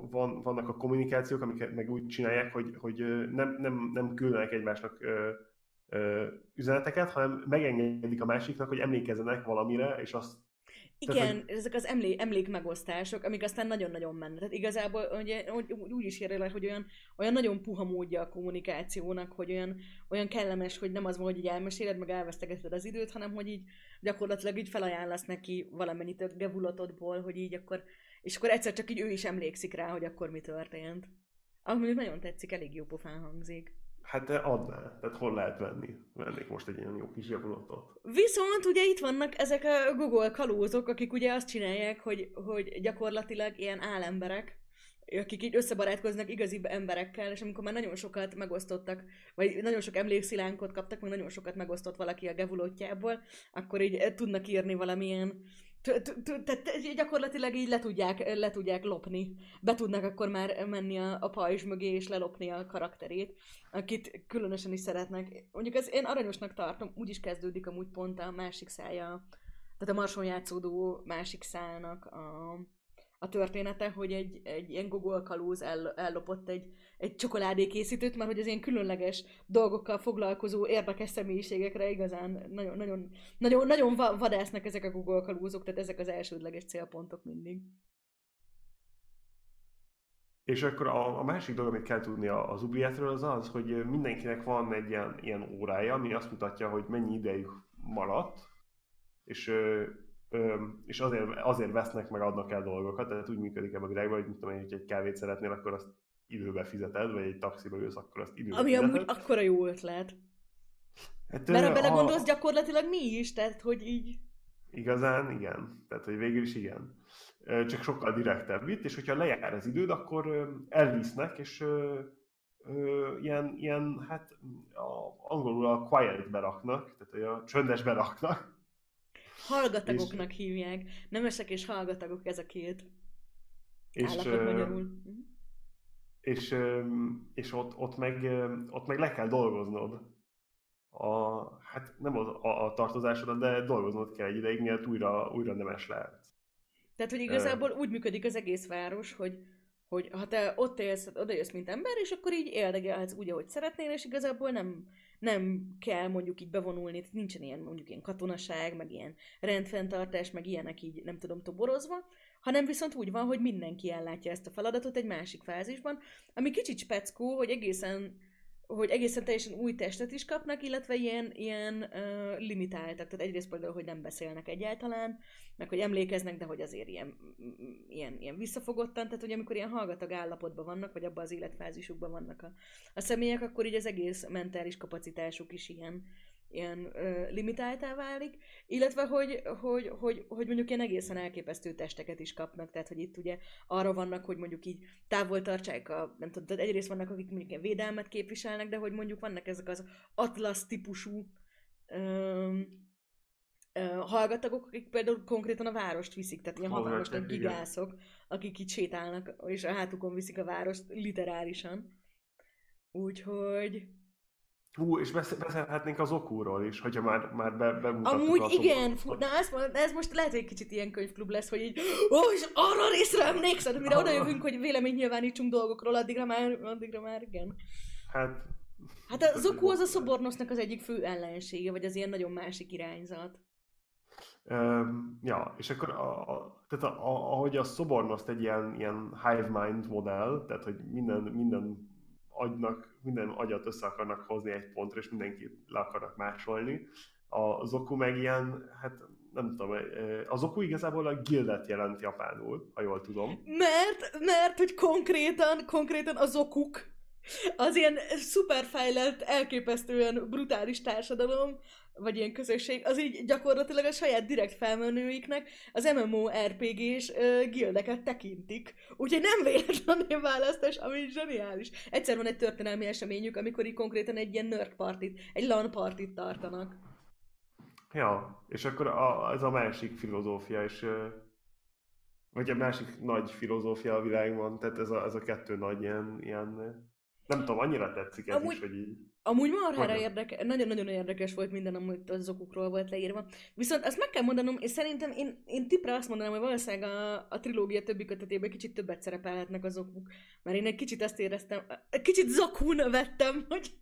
van, vannak a kommunikációk, amiket meg úgy csinálják, hogy, hogy nem, nem, nem küldenek egymásnak ö, ö, üzeneteket, hanem megengedik a másiknak, hogy emlékezzenek valamire, és azt igen, Tehát, hogy... ezek az emlé, emlékmegosztások, amik aztán nagyon-nagyon mennek. Tehát igazából ugye, úgy, úgy is érlek, hogy olyan, olyan nagyon puha módja a kommunikációnak, hogy olyan, olyan kellemes, hogy nem az van, hogy így elmeséled, meg elvesztegeted az időt, hanem hogy így gyakorlatilag így felajánlasz neki valamennyit a gevulatodból, hogy így akkor, és akkor egyszer csak így ő is emlékszik rá, hogy akkor mi történt. Ami nagyon tetszik, elég jó pofán hangzik. Hát adná, tehát hol lehet venni? Vennék most egy ilyen jó kis javulatot. Viszont ugye itt vannak ezek a Google kalózok, akik ugye azt csinálják, hogy, hogy gyakorlatilag ilyen álemberek, akik így összebarátkoznak igazi emberekkel, és amikor már nagyon sokat megosztottak, vagy nagyon sok emlékszilánkot kaptak, meg nagyon sokat megosztott valaki a gevulótjából, akkor így tudnak írni valamilyen tehát gyakorlatilag így le tudják, le tudják lopni. Be tudnak akkor már menni a, a pajzs mögé és lelopni a karakterét, akit különösen is szeretnek. Mondjuk ez én aranyosnak tartom, úgy is kezdődik amúgy pont a másik szája, tehát a marson játszódó másik szálnak a, a története, hogy egy, egy ilyen Google kalóz el, ellopott egy, egy csokoládékészítőt, mert hogy az ilyen különleges dolgokkal foglalkozó érdekes személyiségekre igazán nagyon, nagyon, nagyon, nagyon vadásznak ezek a Google kalózok, tehát ezek az elsődleges célpontok mindig. És akkor a, a másik dolog, amit kell tudni az Ubietről, az az, hogy mindenkinek van egy ilyen, ilyen órája, ami azt mutatja, hogy mennyi idejük maradt, és és azért, azért vesznek meg, adnak el dolgokat, tehát úgy működik ebben a világban, hogy mit tudom én, hogy egy kávét szeretnél, akkor azt időbe fizeted, vagy egy taxiba ülsz, akkor azt időbe Ami fizeted. amúgy akkora jó ötlet. Hát, Mert ha belegondolsz, a... gyakorlatilag mi is, tehát hogy így... Igazán, igen. Tehát, hogy végül is igen. Csak sokkal direktebb itt, és hogyha lejár az időd, akkor elvisznek, és ö, ö, ilyen, ilyen, hát a, angolul a quiet beraknak, tehát hogy a csöndes beraknak, Hallgatagoknak és... hívják. Nemesek és hallgatagok ez a két és, állapot magyarul. Mhm. És, és ott, ott, meg, ott meg le kell dolgoznod. A, hát nem a, a, a tartozásodat, de dolgoznod kell egy ideig, miatt újra, újra nemes lehet. Tehát, hogy igazából úgy működik az egész város, hogy hogy ha te ott élsz, oda jössz, mint ember, és akkor így érdekelhetsz úgy, ahogy szeretnél, és igazából nem, nem kell mondjuk így bevonulni, nincsen ilyen mondjuk ilyen katonaság, meg ilyen rendfenntartás, meg ilyenek így nem tudom toborozva, hanem viszont úgy van, hogy mindenki ellátja ezt a feladatot egy másik fázisban, ami kicsit speckó, hogy egészen hogy egészen teljesen új testet is kapnak, illetve ilyen, ilyen uh, limitáltak. Tehát egyrészt például, hogy nem beszélnek egyáltalán, meg hogy emlékeznek, de hogy azért ilyen, ilyen, ilyen visszafogottan, tehát hogy amikor ilyen hallgatag állapotban vannak, vagy abban az életfázisukban vannak a, a személyek, akkor így az egész mentális kapacitásuk is ilyen, ilyen ö, limitáltá válik, illetve hogy, hogy, hogy, hogy mondjuk ilyen egészen elképesztő testeket is kapnak, tehát hogy itt ugye arra vannak, hogy mondjuk így távol tartsák a, nem tudom, tehát egyrészt vannak, akik mondjuk ilyen védelmet képviselnek, de hogy mondjuk vannak ezek az atlasz típusú ö, hallgatagok, akik például konkrétan a várost viszik, tehát ilyen hatalmas nagy gigászok, akik itt sétálnak, és a hátukon viszik a várost literálisan. Úgyhogy Hú, és beszélhetnénk az okúról is, hogyha már, már be, bemutattuk Amúgy a igen, fú, na ez, ez most lehet, hogy egy kicsit ilyen könyvklub lesz, hogy így, ó, és arra részre emlékszed, mire oda jövünk, hogy vélemény nyilvánítsunk dolgokról, addigra már, addigra már igen. Hát... Hát a Zoku az a szobornosznak az egyik fő ellensége, vagy az ilyen nagyon másik irányzat. Um, ja, és akkor a, a, tehát a, a, ahogy a szobornoszt egy ilyen, ilyen hive mind modell, tehát hogy minden, minden agynak, minden agyat össze akarnak hozni egy pontra, és mindenkit le akarnak másolni. A Zoku meg ilyen, hát nem tudom, az Zoku igazából a gildet jelent japánul, ha jól tudom. Mert, mert hogy konkrétan, konkrétan az Zokuk az ilyen szuperfejlett, elképesztően brutális társadalom, vagy ilyen közösség, az így gyakorlatilag a saját direkt felmenőiknek az MMORPG-s uh, gildeket tekintik. Úgyhogy nem véletlenül választás, ami zseniális. Egyszer van egy történelmi eseményük, amikor így konkrétan egy ilyen nerd partit, egy LAN partit tartanak. Ja, és akkor a, ez a másik filozófia, és vagy a másik nagy filozófia a világban, tehát ez a, ez a kettő nagy ilyen, ilyen nem tudom, annyira tetszik ez Amúgy- is, hogy így. Amúgy marhára érdekes, nagyon-nagyon érdekes volt minden, amit az okokról volt leírva. Viszont azt meg kell mondanom, és szerintem én, én tippre azt mondanám, hogy valószínűleg a, a trilógia többi kötetében kicsit többet szerepelhetnek az okok. Mert én egy kicsit ezt éreztem, egy kicsit zakún vettem, hogy,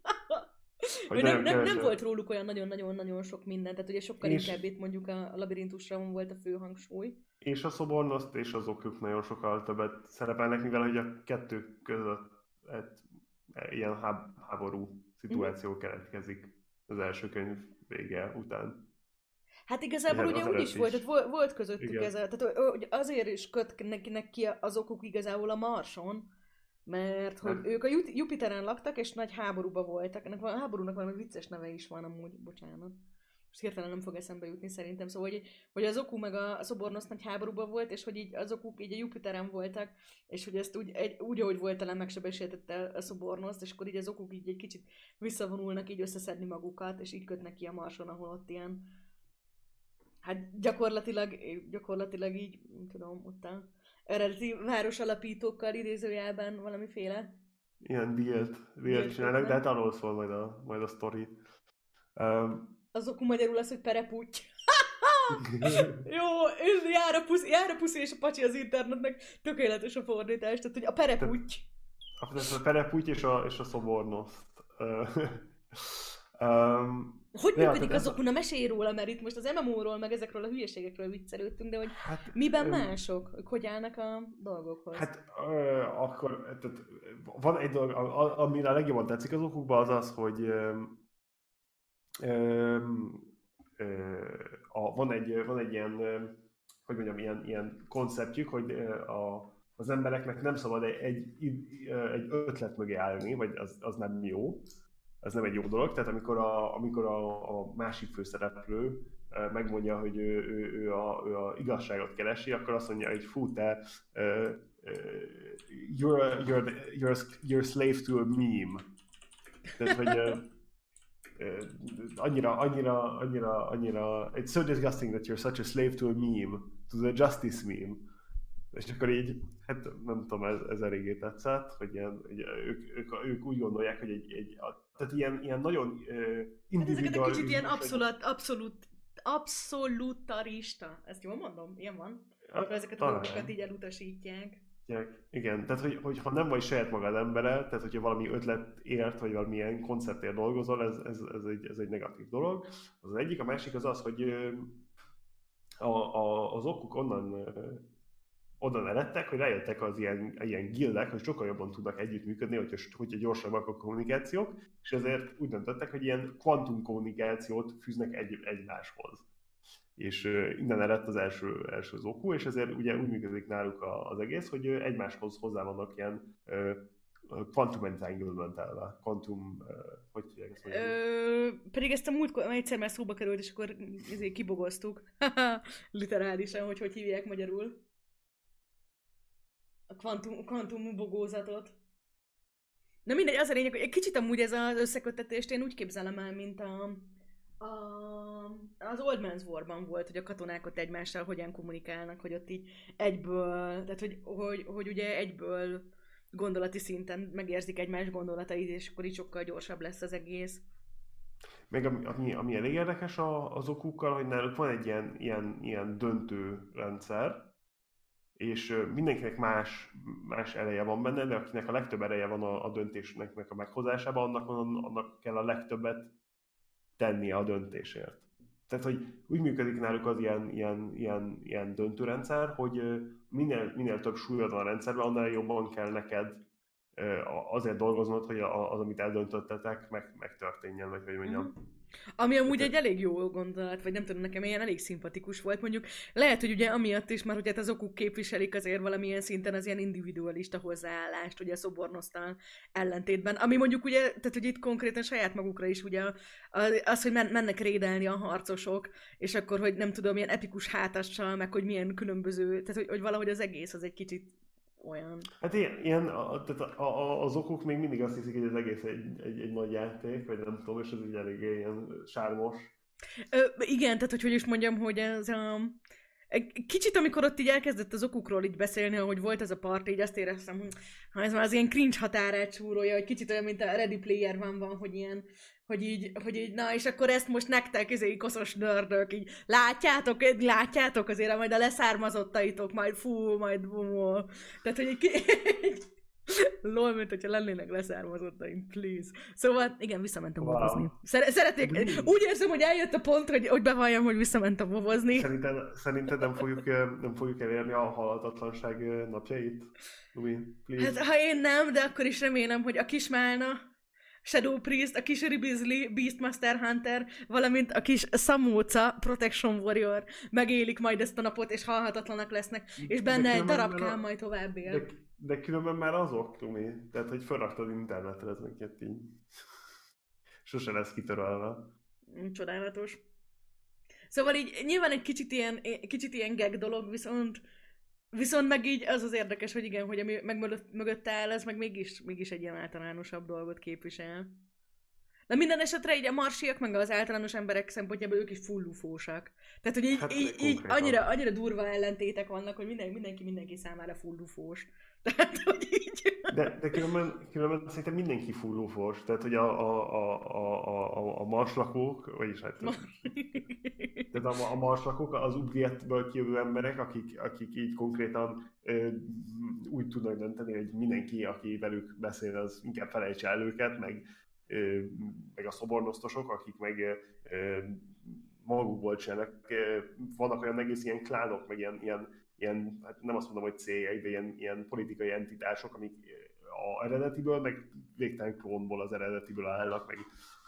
hogy nem, nem, nem, volt róluk olyan nagyon-nagyon-nagyon sok minden. Tehát ugye sokkal És- inkább itt mondjuk a, a labirintusra volt a fő hangsúly. És a szobornoszt és az okjuk nagyon sokkal többet szerepelnek, mivel hogy a kettő között ilyen háb- háború szituáció Mhm. keletkezik az első könyv vége után. Hát igazából ugye úgy is volt, volt, volt közöttük Igen. ez, a- tehát azért is köt nekinek ki az okuk igazából a Marson, mert hogy Nem. ők a Jupiteren laktak, és nagy háborúba voltak. Ennek a háborúnak valami vicces neve is van amúgy, bocsánat. Most hirtelen nem fog eszembe jutni szerintem. Szóval, hogy, hogy az Oku meg a Szobornosz nagy háborúba volt, és hogy így az Okuk így a Jupiteren voltak, és hogy ezt úgy, egy, úgy ahogy volt talán megsebesítette a Szobornoszt, és akkor így az Okuk így egy kicsit visszavonulnak így összeszedni magukat, és így kötnek ki a Marson, ahol ott ilyen Hát gyakorlatilag, gyakorlatilag így, nem tudom, ott a eredeti városalapítókkal idézőjelben valamiféle. Ilyen dílt, Dílt csinálnak, de hát arról szól majd a, majd a sztori. Um, Azok magyarul az, hogy pereputy. Jó, és jár a, puszi, jár a puszi és a pacsi az internetnek, tökéletes a fordítás, tehát hogy a pereputy. a, a perepújt és a, és a szobornoszt. um, Hogy Ja, működik az ez okuna? Mesélj róla, mert itt most az MMO-ról, meg ezekről a hülyeségekről viccelődtünk, de hogy hát, miben mások? Ők hogy állnak a dolgokhoz? Hát ö, akkor tehát, van egy dolog, a- a- legjobban tetszik az okukban, az az, hogy a, van, egy, van egy ilyen, hogy mondjam, ilyen, ilyen konceptjük, hogy a, az embereknek nem szabad egy, egy, egy ötlet mögé állni, vagy az, az nem jó, ez nem egy jó dolog. Tehát amikor a, amikor a, a másik főszereplő megmondja, hogy ő, ő, ő, a, ő a igazságot keresi, akkor azt mondja, hogy fú, te ö, you're, you're, you're, you're slave to a meme. Tehát, hogy annyira, annyira, annyira, annyira, it's so disgusting that you're such a slave to a meme, to the justice meme. És akkor így, hát nem tudom, ez, ez eléggé tetszett, hogy ilyen, hogy ők, ők, ők, úgy gondolják, hogy egy, egy tehát ilyen, ilyen nagyon uh, Hát ezeket egy kicsit ilyen abszolút, abszolút, abszolutarista. Ezt jól mondom? Ilyen van? Akkor ezeket a dolgokat így elutasítják. Igen, tehát hogy, hogy ha nem vagy saját magad embere, tehát hogyha valami ötlet ért, vagy valamilyen konceptért dolgozol, ez, ez, ez, egy, ez egy negatív dolog. Az az egyik, a másik az az, hogy a, a, az okuk onnan, onnan eredtek, hogy rájöttek az ilyen, ilyen gildek, hogy sokkal jobban tudnak együttműködni, hogyha, hogyha gyorsabbak a kommunikációk, és ezért úgy döntöttek, hogy ilyen kvantum kommunikációt fűznek egy, egymáshoz. És innen eredt az első, első zokú, és ezért ugye úgy működik náluk az egész, hogy egymáshoz hozzá vannak ilyen quantum entanglement-elve. Quantum, hogy hívják ezt? Ö, pedig ezt a múltkor egyszer már szóba került, és akkor ezért kibogoztuk. Literálisan, hogy hogy hívják magyarul. A kvantum, kvantum bogózatot. Na mindegy, az a lényeg, hogy egy kicsit amúgy ez az összekötetést én úgy képzelem el, mint a, a, az Old Man's War-ban volt, hogy a katonák ott egymással hogyan kommunikálnak, hogy ott így egyből, tehát hogy, hogy, hogy ugye egyből gondolati szinten megérzik egymás gondolatait, és akkor így sokkal gyorsabb lesz az egész. Meg ami, ami, ami elég érdekes a, az okukkal, hogy náluk van egy ilyen, ilyen, ilyen döntő rendszer, és mindenkinek más, más ereje van benne, de akinek a legtöbb ereje van a, a döntésnek a meghozásában, annak, annak kell a legtöbbet tennie a döntésért. Tehát, hogy úgy működik náluk az ilyen, ilyen, ilyen, ilyen döntőrendszer, hogy minél, minél több súlyod van a rendszerben, annál jobban kell neked azért dolgoznod, hogy az, amit eldöntöttetek, meg, megtörténjen, vagy hogy mondjam. Mhm. Ami amúgy egy elég jó gondolat, vagy nem tudom, nekem ilyen elég szimpatikus volt. Mondjuk lehet, hogy ugye amiatt is, mert hogy hát az okuk képviselik azért valamilyen szinten az ilyen individualista hozzáállást, ugye a szobornosztal ellentétben. Ami mondjuk ugye, tehát hogy itt konkrétan saját magukra is ugye az, hogy men- mennek rédelni a harcosok, és akkor, hogy nem tudom, ilyen epikus hátassal, meg hogy milyen különböző, tehát hogy, hogy valahogy az egész az egy kicsit olyan. Hát ilyen, ilyen a, tehát a, a, az okok még mindig azt hiszik, hogy az egész egy, egy, egy nagy játék, vagy nem tudom, és ez egy elég ilyen sármos. Ö, igen, tehát hogy hogy is mondjam, hogy ez a... Kicsit, amikor ott így elkezdett az okukról így beszélni, hogy volt ez a part, így azt éreztem, hogy ha ez már az ilyen cringe határát súrolja, hogy kicsit olyan, mint a Ready Player van, van, hogy ilyen, hogy így, hogy így, na, és akkor ezt most nektek, ez egy koszos nördök, így látjátok, látjátok azért, majd a leszármazottaitok, majd fú, majd bumó. Tehát, hogy így, Lol, mint hogyha lennének leszármazottaim, please. Szóval, igen, visszamentem wow. bobozni. szeretnék, úgy érzem, hogy eljött a pont, hogy, hogy bevalljam, hogy visszamentem bobozni. Szerinted, szerinted nem, fogjuk, nem fogjuk elérni a halhatatlanság napjait? Louis, please. Hát, ha én nem, de akkor is remélem, hogy a kismálna, Shadow Priest, a kis Ribizli, Beastmaster Hunter, valamint a kis Samóca, Protection Warrior megélik majd ezt a napot, és halhatatlanak lesznek, és benne egy darabkám majd tovább él. De, de különben már azok, Tumi. Tehát, hogy felraktad internetre ezeket így. Sose lesz kitörölve. Mm, csodálatos. Szóval így nyilván egy kicsit ilyen, kicsit ilyen gag dolog, viszont Viszont meg így az az érdekes, hogy igen, hogy ami meg mögött áll, ez meg mégis, mégis egy ilyen általánosabb dolgot képvisel. De minden esetre így a marsiak, meg az általános emberek szempontjából ők is fullufósak. Tehát, hogy így, hát, így, így annyira, annyira durva ellentétek vannak, hogy minden, mindenki mindenki számára fullufós. Tehát, hogy így... De, de különben, különben szerintem mindenki fullufós. Tehát, hogy a, a, a, a, a, a marslakók, vagyis hát... tehát a, a marslakók, az Ubrietből kijövő emberek, akik, akik így konkrétan ö, úgy tudnak dönteni, hogy mindenki, aki velük beszél, az inkább felejtse el őket, meg meg a szobornosztosok, akik meg magukból csinálnak. Vannak olyan egész ilyen klánok, meg ilyen, ilyen, ilyen hát nem azt mondom, hogy céljai, de ilyen, ilyen politikai entitások, amik a eredetiből, meg végtelen klónból az eredetiből állnak, meg,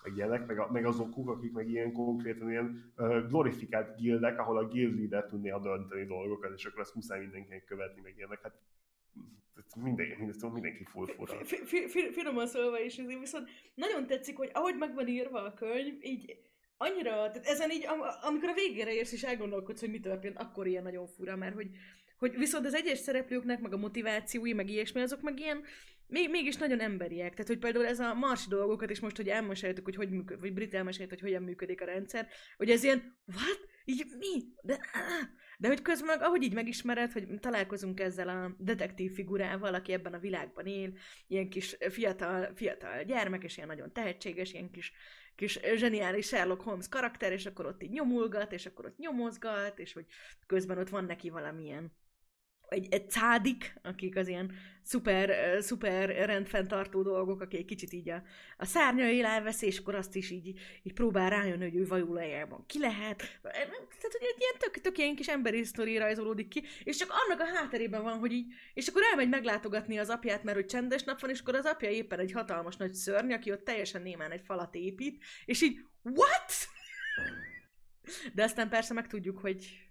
meg ilyenek, meg, a, meg azokuk, akik meg ilyen konkrétan ilyen uh, glorifikált gildek, ahol a guild leader tudné dönteni dolgokat, és akkor azt muszáj mindenkinek követni, meg ilyenek. Hát mindenki, mindenki, mindenki full fura. Finoman szólva is, viszont nagyon tetszik, hogy ahogy meg van írva a könyv, így annyira, tehát ezen így, amikor a végére érsz és elgondolkodsz, hogy mi történt, akkor ilyen nagyon fura, mert hogy, hogy viszont az egyes szereplőknek, meg a motivációi, meg ilyesmi, azok meg ilyen, még, mégis nagyon emberiek. Tehát, hogy például ez a marsi dolgokat is most, hogy elmeséltük, hogy hogy működik, vagy Brit elmesélt, hogy hogyan működik a rendszer, hogy ez ilyen, what? Így mi? De, de hogy közben meg, ahogy így megismered, hogy találkozunk ezzel a detektív figurával, aki ebben a világban él, ilyen kis fiatal, fiatal gyermek, és ilyen nagyon tehetséges, ilyen kis, kis zseniális Sherlock Holmes karakter, és akkor ott így nyomulgat, és akkor ott nyomozgat, és hogy közben ott van neki valamilyen egy, egy cádik, akik az ilyen szuper, szuper rendfenntartó dolgok, aki egy kicsit így a, a szárnyai elveszi, és akkor azt is így, így próbál rájönni, hogy ő valójában ki lehet. Tehát, hogy egy ilyen tök, tök ilyen kis emberi sztori rajzolódik ki, és csak annak a hátterében van, hogy így, és akkor elmegy meglátogatni az apját, mert hogy csendes nap van, és akkor az apja éppen egy hatalmas nagy szörny, aki ott teljesen némán egy falat épít, és így, what? De aztán persze megtudjuk, hogy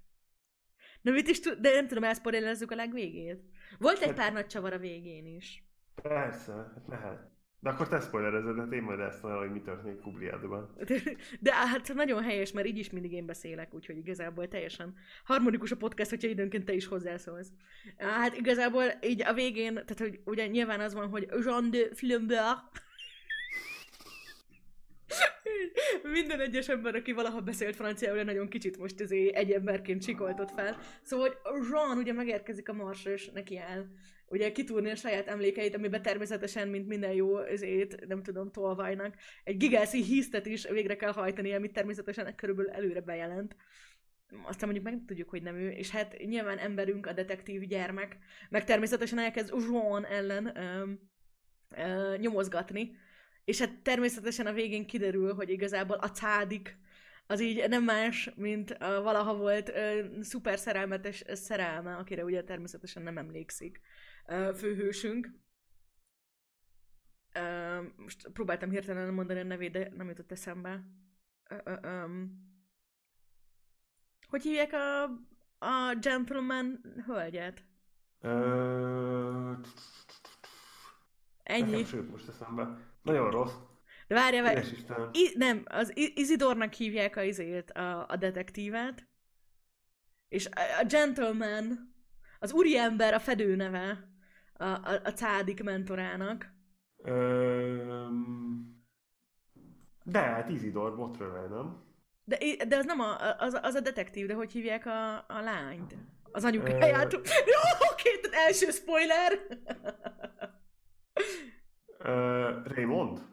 Na mit is tud, de nem tudom, elszpoilerezzük a legvégét. Volt egy pár nagy csavar a végén is. Persze, hát lehet. De akkor te spoilerezed, hát én majd ezt mondom, hogy mi történik Kubliádban. De, de hát nagyon helyes, mert így is mindig én beszélek, úgyhogy igazából teljesen harmonikus a podcast, hogyha időnként te is hozzászólsz. Hát igazából így a végén, tehát hogy ugye nyilván az van, hogy Jean de Flambert, minden egyes ember, aki valaha beszélt franciául, nagyon kicsit most ezé egy emberként csikoltott fel. Szóval, hogy Jean ugye megérkezik a Marsra, és neki el ugye kitúrni a saját emlékeit, amiben természetesen, mint minden jó ezét, nem tudom, tolvajnak, egy gigászi hisztet is végre kell hajtani, amit természetesen körülbelül előre bejelent. Aztán mondjuk meg tudjuk, hogy nem ő, és hát nyilván emberünk a detektív gyermek, meg természetesen elkezd Jean ellen öm, ö, nyomozgatni, és hát természetesen a végén kiderül, hogy igazából a cádik az így nem más, mint a valaha volt szuper szerelmetes szerelme, akire ugye természetesen nem emlékszik uh, főhősünk. Uh, most próbáltam hirtelen mondani a nevét, de nem jutott eszembe. Uh, uh, um. Hogy hívják a, a gentleman hölgyet? Uh... Ennyi. Nekem most eszembe. Nagyon rossz. De várja, várja. I- nem, az Isidornak hívják a izét, a, a detektívet. És a, a gentleman, az úriember a fedőneve a, a, a cádik mentorának. Öm... De hát Isidor Botrövel, nem? De, de az nem a, az, az a detektív, de hogy hívják a, a lányt? Az anyukáját. Uh... Jó, oké, tehát első spoiler! Uh, Raymond?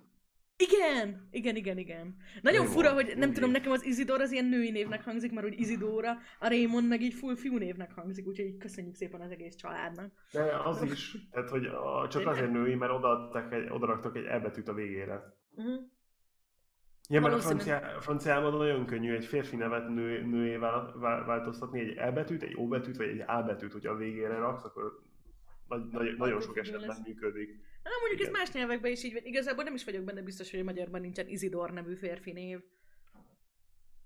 Igen, igen, igen, igen. Nagyon Raymond. fura, hogy nem tudom, nekem az Isidor az ilyen női névnek hangzik, mert úgy Isidóra, a Raymond meg így full fiú névnek hangzik, úgyhogy így köszönjük szépen az egész családnak. De az is, tehát hogy a, csak azért női, mert odaadtak egy, odaraktak egy elbetűt a végére. Uh-huh. Ja, mert a francia, franciában nagyon könnyű egy férfi nevet nő, nőé változtatni, egy E betűt, egy O betűt, vagy egy A betűt, hogyha a végére raksz, akkor nagy, nagy, nagyon sok esetben lesz. működik. Na, mondjuk Igen. ez más nyelvekben is így van. Igazából nem is vagyok benne biztos, hogy a magyarban nincsen Isidor nevű férfi név.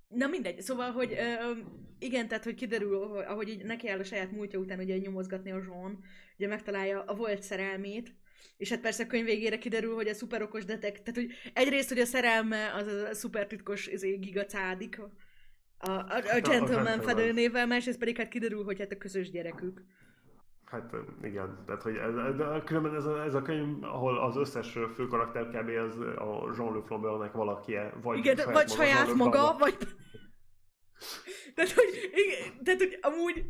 Na mindegy, szóval, hogy ö, igen, tehát, hogy kiderül, hogy, ahogy így neki áll a saját múltja után ugye nyomozgatni a Zsón, ugye megtalálja a volt szerelmét, és hát persze a könyv végére kiderül, hogy a szuper okos detek, tehát hogy egyrészt, hogy a szerelme az a szuper titkos izé, gigacádik, a, a, a gentleman fedőnével, másrészt pedig hát kiderül, hogy hát a közös gyerekük. Hát igen, tehát hogy ez, de különben ez a, ez a könyv, ahol az összes főkarakter kb. az a Jean-Luc Flambernek valaki vagy igen, saját vagy maga, saját maga, vagy... tehát, hogy, igen, tehát, hogy amúgy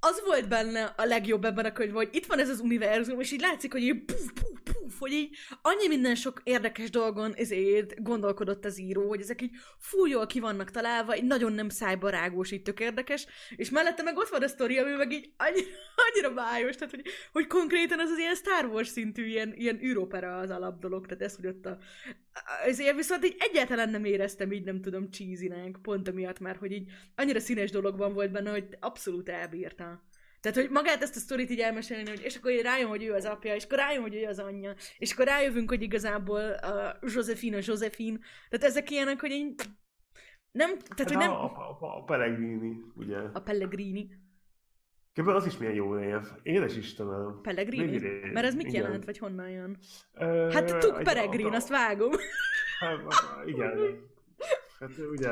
az volt benne a legjobb ebben a könyvben, hogy itt van ez az univerzum, és így látszik, hogy így puf, puf, hogy így annyi minden sok érdekes dolgon ezért gondolkodott az író, hogy ezek így fú jól ki vannak találva, így nagyon nem szájbarágós, így tök érdekes, és mellette meg ott van a sztori, ami meg így annyira, annyira bájos, tehát hogy, hogy konkrétan az az ilyen Star Wars szintű ilyen, ilyen űropera az alapdolog, tehát ez, hogy ott a, ezért viszont így egyáltalán nem éreztem így, nem tudom, cheesy pont amiatt már, hogy így annyira színes dologban volt benne, hogy abszolút elbírta. Tehát, hogy magát ezt a sztorit így elmesélni, hogy és akkor rájön, hogy ő az apja, és akkor rájön, hogy ő az anyja, és akkor rájövünk, hogy igazából a Josephine a Josephine. Tehát ezek ilyenek, hogy én nem, tehát, hát hogy nem... A, a, a, a Pellegrini, ugye? A Pellegrini. Kb. az is milyen jó név. Édes Istenem. Pellegrini? Mert ez mit igen. jelent, vagy honnan jön? Uh, hát Tuk Peregrin, azt vágom. Hát, igen. Hát ugye...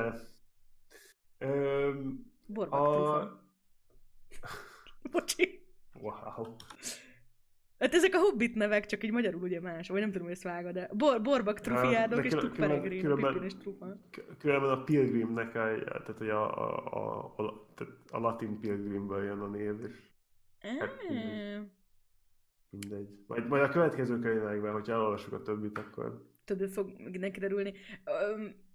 Borbak a... Bocsi. Wow. Hát ezek a hobbit nevek, csak így magyarul ugye más, vagy nem tudom, hogy ezt vágod, de Bor, borbak trufiádok és tuk peregrin, különben, és trufa. Különben a pilgrimnek, a, tehát hogy a, a, a, a, a latin pilgrimből jön a név, és hát mindegy. Majd, majd a következő könyvekben, hogyha elolvassuk a többit, akkor... Többet fog neki derülni.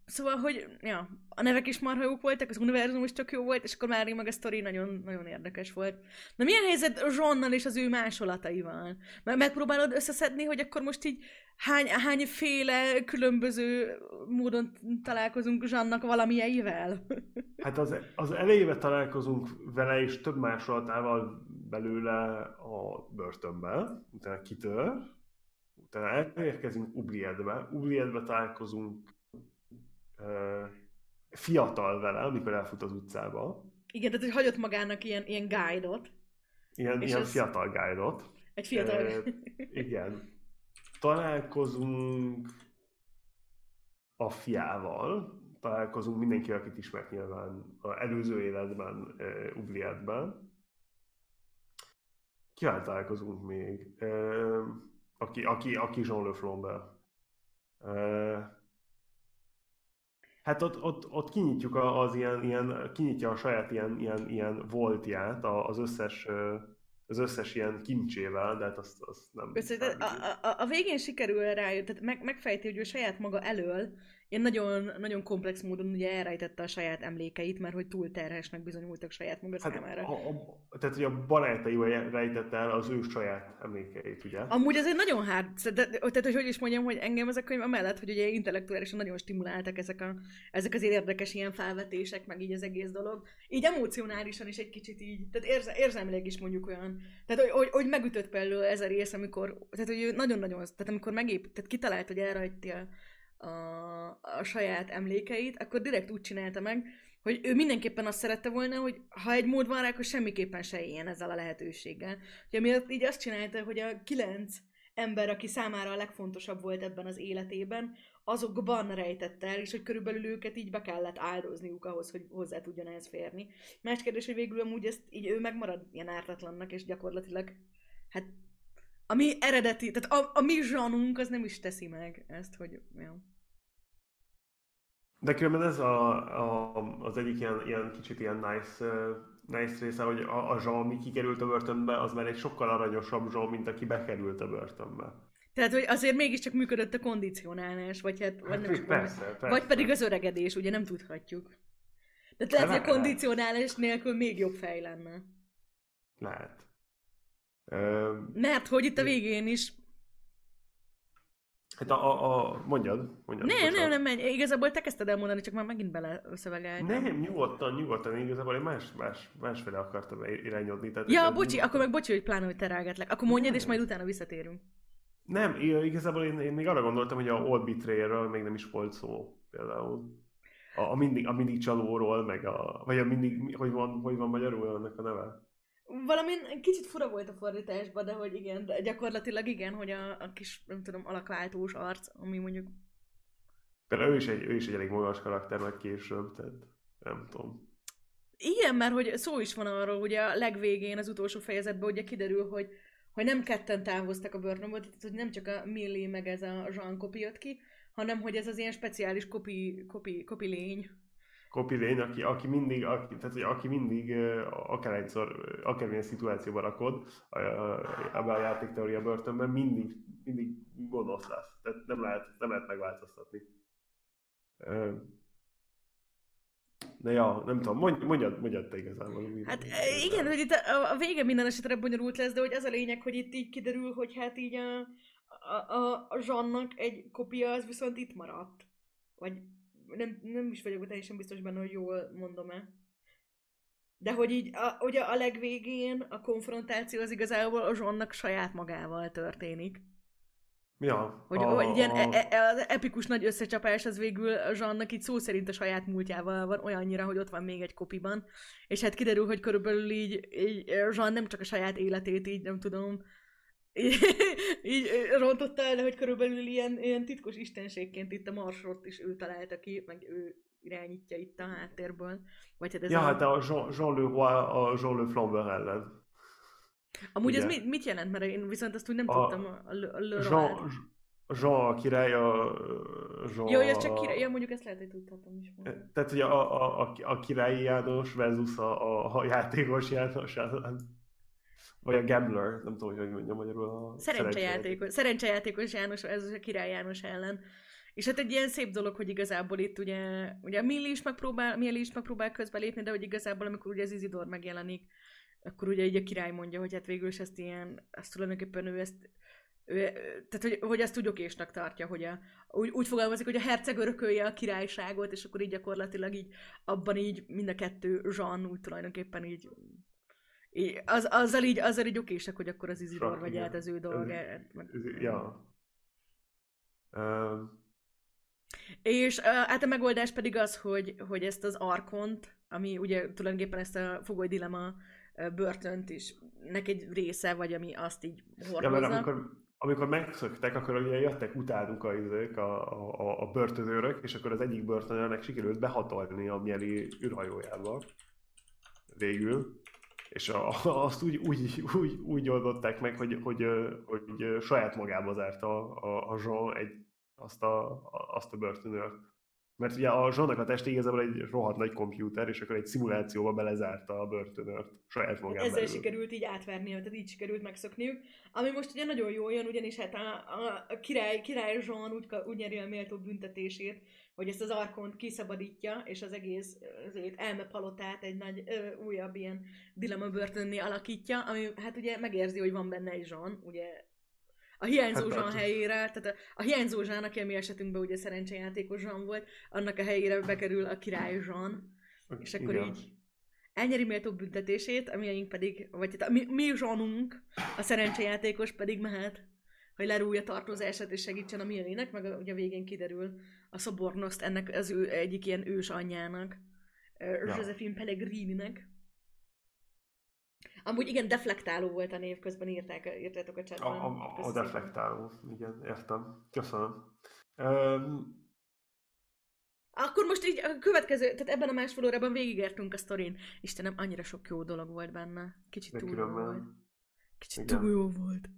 Szóval, hogy ja, a nevek is marha jók voltak, az univerzum is csak jó volt, és akkor már meg a sztori nagyon, nagyon érdekes volt. Na milyen helyzet Zsonnal és az ő másolataival? Mert megpróbálod összeszedni, hogy akkor most így hány, hányféle különböző módon találkozunk Zsannak valamilyeivel? Hát az, az elejébe találkozunk vele, és több másolatával belőle a börtönbe, utána kitör, utána elérkezünk Ubliedbe, Ubliedbe találkozunk fiatal vele, amikor elfut az utcába. Igen, tehát hogy hagyott magának ilyen, ilyen guide-ot. Ilyen, ilyen fiatal guide-ot. Egy fiatal... E, igen. Találkozunk a fiával, találkozunk mindenki, akit ismert nyilván az előző életben, uh, Ublietben. Kivel találkozunk még? Uh, aki, aki, aki Jean Le Flambe. Uh, Hát ott, ott, ott kinyitjuk az ilyen, ilyen, kinyitja a saját ilyen, ilyen, ilyen voltját az összes az összes ilyen kincsével, de hát azt, azt nem... Persze, a, a, a, végén sikerül rájött, tehát meg, megfejti, hogy ő saját maga elől ilyen nagyon, nagyon komplex módon ugye elrejtette a saját emlékeit, mert hogy túl terhesnek bizonyultak saját maga hát számára. A, a, tehát, hogy a barátai rejtette el az ő saját emlékeit, ugye? Amúgy ez egy nagyon hard, tehát, hogy hogy is mondjam, hogy engem ezek a könyv amellett, hogy ugye intellektuálisan nagyon stimuláltak ezek, a, ezek az érdekes ilyen felvetések, meg így az egész dolog. Így emocionálisan is egy kicsit így, tehát érze, érzelmileg is mondjuk olyan. Tehát, hogy, hogy, hogy megütött például ez a rész, amikor, tehát, hogy nagyon-nagyon, tehát amikor megép, tehát kitalált, hogy elrajtja a, a saját emlékeit, akkor direkt úgy csinálta meg, hogy ő mindenképpen azt szerette volna, hogy ha egy mód van rá, akkor semmiképpen se éljen ezzel a lehetőséggel. Ugye miatt így azt csinálta, hogy a kilenc ember, aki számára a legfontosabb volt ebben az életében, azokban rejtett el, és hogy körülbelül őket így be kellett áldozniuk ahhoz, hogy hozzá tudjon ehhez férni. Más kérdés, hogy végül amúgy ezt így ő megmarad ilyen ártatlannak, és gyakorlatilag hát a mi eredeti, tehát a, a mi zsanunk az nem is teszi meg ezt, hogy jó. De különben ez a, a, az egyik ilyen, ilyen kicsit ilyen nice, nice része, hogy a, a Jean, ami kikerült a börtönbe, az már egy sokkal aranyosabb Jean, mint aki bekerült a börtönbe. Tehát, hogy azért mégiscsak működött a kondicionálás, vagy hát, vagy, nem Hát persze, persze. vagy pedig az öregedés, ugye nem tudhatjuk. De lehet, hogy a kondicionálás nélkül még jobb fej lenne. Lehet. Ö, Mert hogy itt a végén is... hát a, a, a mondjad, mondjad. Nem, nem, bocsánat. nem, menj. Igazából te kezdted elmondani, csak már megint bele szövegeltem. Nem, nyugodtan, nyugodtan, igazából én más, más, másféle akartam irányodni. Tehát Ja, bocsi, akkor meg bocsi, hogy pláne, hogy te rágetlek. Akkor mondjad, és majd utána visszatérünk. Nem, igazából én, én még arra gondoltam, hogy a Old Betrayerről még nem is volt szó, például. A, a, mindig, a mindig csalóról, meg a, vagy a mindig, mi- hogy van, hogy van magyarul annak a neve? Valamin kicsit fura volt a fordításban, de hogy igen, de gyakorlatilag igen, hogy a, a kis, nem tudom, alakváltós arc, ami mondjuk Például ő is egy, ő is egy elég magas karakter meg később, tehát nem tudom. Igen, mert hogy szó is van arról, hogy a legvégén, az utolsó fejezetben ugye kiderül, hogy, hogy nem ketten távoztak a börtönből, tehát hogy nem csak a Millie meg ez a Jean kopi jött ki, hanem hogy ez az ilyen speciális kopi, kopi, kopi lény. Kopi lény, aki, aki mindig, aki, tehát, hogy aki mindig akár egyszer, akármilyen szituációban rakod ebben a játékteória börtönben, mindig, mindig gonosz lesz. Tehát nem lehet, nem lehet megváltoztatni. De ja, nem tudom, mondj, mondjad, mondjad te igazából. Hát e, igen, hogy itt a, a vége minden esetre bonyolult lesz, de hogy az a lényeg, hogy itt így kiderül, hogy hát így a, a, a, a Jeannak egy kopia az viszont itt maradt. Vagy nem, nem is vagyok teljesen biztos benne, hogy jól mondom-e. De hogy így, a, ugye a legvégén a konfrontáció az igazából a Zsonnak saját magával történik. Ja, Hogy, a, hogy ilyen a, e, e, az epikus nagy összecsapás az végül Zsannak így szó szerint a saját múltjával van, olyannyira, hogy ott van még egy kopiban. És hát kiderül, hogy körülbelül így, így Zsan nem csak a saját életét így, nem tudom, így, rontotta el, hogy körülbelül ilyen, ilyen titkos istenségként itt a marsot is ő találta ki, meg ő irányítja itt a háttérből. Vagy hát ez ja, a... hát a Jean, Jean Le Roy, a Jean Le Flamber ellen. Amúgy ez ugye. mit, mit jelent? Mert én viszont azt úgy nem A- tudtam a, a, a, a Jean, Jean a király, a Jean Jó, ez csak király, ja, mondjuk ezt lehet, hogy tudhatom is. volna. Tehát, hogy a, a, a, a királyi János versus a, a, a játékos János ellen. Vagy a gambler, nem tudom, hogy mondjam magyarul. A Szerencsejátékos, szerencsejátékos János, ez a király János ellen. És hát egy ilyen szép dolog, hogy igazából itt ugye, ugye Millie is megpróbál, Millie is megpróbál közbelépni, de hogy igazából amikor ugye az Izidor megjelenik, akkor ugye így a király mondja, hogy hát végül is ezt ilyen, ezt tulajdonképpen ő ezt, ő, tehát hogy, hogy ezt úgy okésnak tartja, hogy a, úgy, úgy fogalmazik, hogy a herceg örökölje a királyságot, és akkor így gyakorlatilag így abban így mind a kettő Jean úgy tulajdonképpen így, az, azzal így, azzal így okések, hogy akkor az Izidor Sok, vagy igen. át az ő dolgát. Ja. Um, És uh, hát a megoldás pedig az, hogy, hogy ezt az arkont, ami ugye tulajdonképpen ezt a fogoly dilema börtönt is, nek egy része, vagy ami azt így hordozza. ja, mert amikor, amikor megszöktek, akkor ugye jöttek utánuk a, izék, a, a, a börtönőrök, és akkor az egyik börtönőrnek sikerült behatolni a mieli űrhajójába. Végül. És a, azt úgy, úgy, úgy, úgy oldották meg, hogy, hogy, hogy, saját magába zárta a, a Jean egy, azt, a, azt a börtönőrt. Mert ugye a Jeannak a teste igazából egy rohadt nagy komputer, és akkor egy szimulációba belezárta a börtönőrt saját magán Ezzel belül. sikerült így átverni, tehát így sikerült megszokniuk. Ami most ugye nagyon jól jön, ugyanis hát a, a, a király, király Jean úgy, úgy nyeri a méltó büntetését, hogy ezt az arkont kiszabadítja, és az egész azért elmepalotát egy nagy ö, újabb ilyen dilema börtönné alakítja, ami hát ugye megérzi, hogy van benne egy Jean, ugye a hiányzó Hát Jean helyére, tehát a, a hiányzó Jean, aki a mi esetünkben ugye szerencsejátékos Jean volt, annak a helyére bekerül a király Jean, és akkor Igen. így elnyeri méltó büntetését, a miénk pedig, vagy hát a mi, mi zsanunk, a szerencsejátékos pedig mehet, hogy lerúgja tartozását és segítsen a miének, meg a, ugye a végén kiderül a szobornoszt ennek az ő egyik ilyen ős anyjának, ja. Josephine Pellegrininek. Amúgy igen, deflektáló volt a név, közben írták, írtátok a A, chatban. a, a szépen. deflektáló, igen, értem. Köszönöm. Um, Akkor most így a következő, tehát ebben a másfél órában végigértünk a sztorin. Istenem, annyira sok jó dolog volt benne. Kicsit túl jó volt. Kicsit túl jó volt.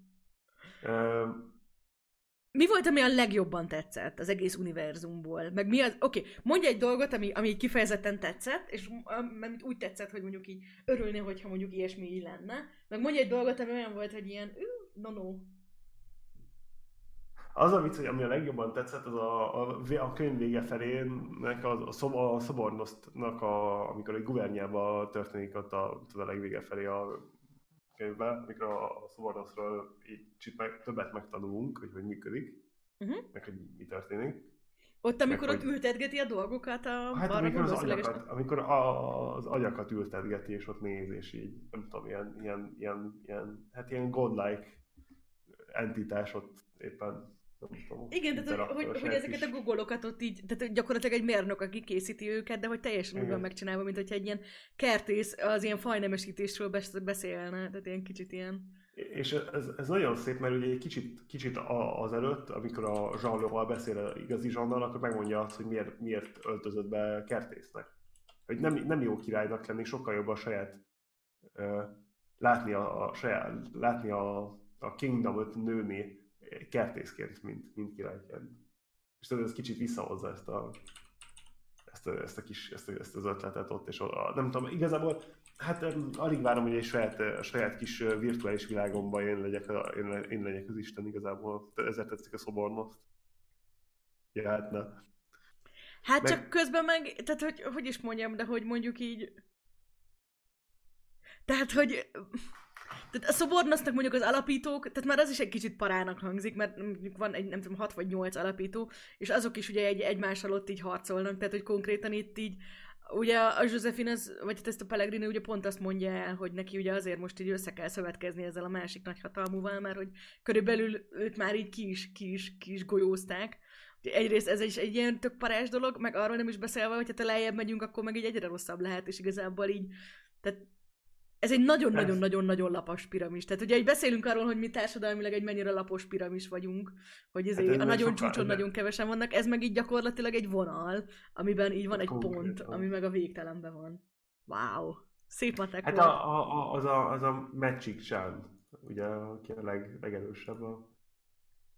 Mi volt, ami a legjobban tetszett az egész univerzumból? Meg mi az, oké, okay, mondj egy dolgot, ami, ami kifejezetten tetszett, és amit úgy tetszett, hogy mondjuk így örülni, hogyha mondjuk ilyesmi így lenne. Meg mondj egy dolgot, ami olyan volt, hogy ilyen, no, no. Az a vicc, hogy ami a legjobban tetszett, az a, a, a könyv vége felének, a, a, szob, a szobornosztnak, a, amikor egy guvernyában történik ott a, a legvége felé a könyvben, amikor a, szobornoszról így meg, többet megtanulunk, hogy hogy működik, uh-huh. meg hogy mi történik. Ott, amikor meg, ott hogy... ültetgeti a dolgokat a hát, amikor az, agyakat, amikor a, az agyakat ültetgeti, és ott néz, és így, nem tudom, ilyen, ilyen, ilyen, ilyen hát ilyen godlike entitás ott éppen tudom, Igen, tehát hogy, hogy, hogy ezeket a googolokat ott így, tehát gyakorlatilag egy mérnök, aki készíti őket, de hogy teljesen úgy van megcsinálva, mint hogyha egy ilyen kertész az ilyen fajnemesítésről beszélne, tehát ilyen kicsit ilyen... És ez, ez nagyon szép, mert ugye egy kicsit, kicsit azelőtt, amikor a Jean beszél igazi Jeannal, akkor megmondja azt, hogy miért, miért öltözött be kertésznek. Hogy nem, nem jó királynak lenni, sokkal jobb a saját látni a, a saját, látni a, a kingdomot nőni kertészként, mint, mint királyként. És tudod, ez kicsit visszahozza ezt a, ezt, a, ezt, a kis, ezt, a, ezt az ötletet ott, és a, nem tudom, igazából hát alig várom, hogy egy saját, a saját kis virtuális világomban én legyek, én, én legyek az Isten igazából. Ezért tetszik a szobornoszt. Ja, hát na. Hát meg... csak közben meg, tehát hogy, hogy is mondjam, de hogy mondjuk így... Tehát, hogy tehát a szobornosznak mondjuk az alapítók, tehát már az is egy kicsit parának hangzik, mert mondjuk van egy, nem tudom, hat vagy nyolc alapító, és azok is ugye egy, egymás alatt így harcolnak, tehát hogy konkrétan itt így Ugye a Josephine, az, vagy hát ezt a Pellegrini ugye pont azt mondja el, hogy neki ugye azért most így össze kell szövetkezni ezzel a másik nagyhatalmúval, mert hogy körülbelül őt már így ki is, ki is, ki is golyózták. Egyrészt ez is egy ilyen tök parás dolog, meg arról nem is beszélve, hogy ha lejjebb megyünk, akkor meg így egyre rosszabb lehet, és igazából így, tehát ez egy nagyon-nagyon-nagyon-nagyon lapos piramis. Tehát ugye így beszélünk arról, hogy mi társadalmilag egy mennyire lapos piramis vagyunk, hogy ez hát a nagyon csúcson de... nagyon kevesen vannak, ez meg így gyakorlatilag egy vonal, amiben így van egy Konkrétan. pont, ami meg a végtelenben van. Wow! Szép matek Hát a, a, a, az, a, az a Magic Chan, ugye, aki a leg, legerősebb a,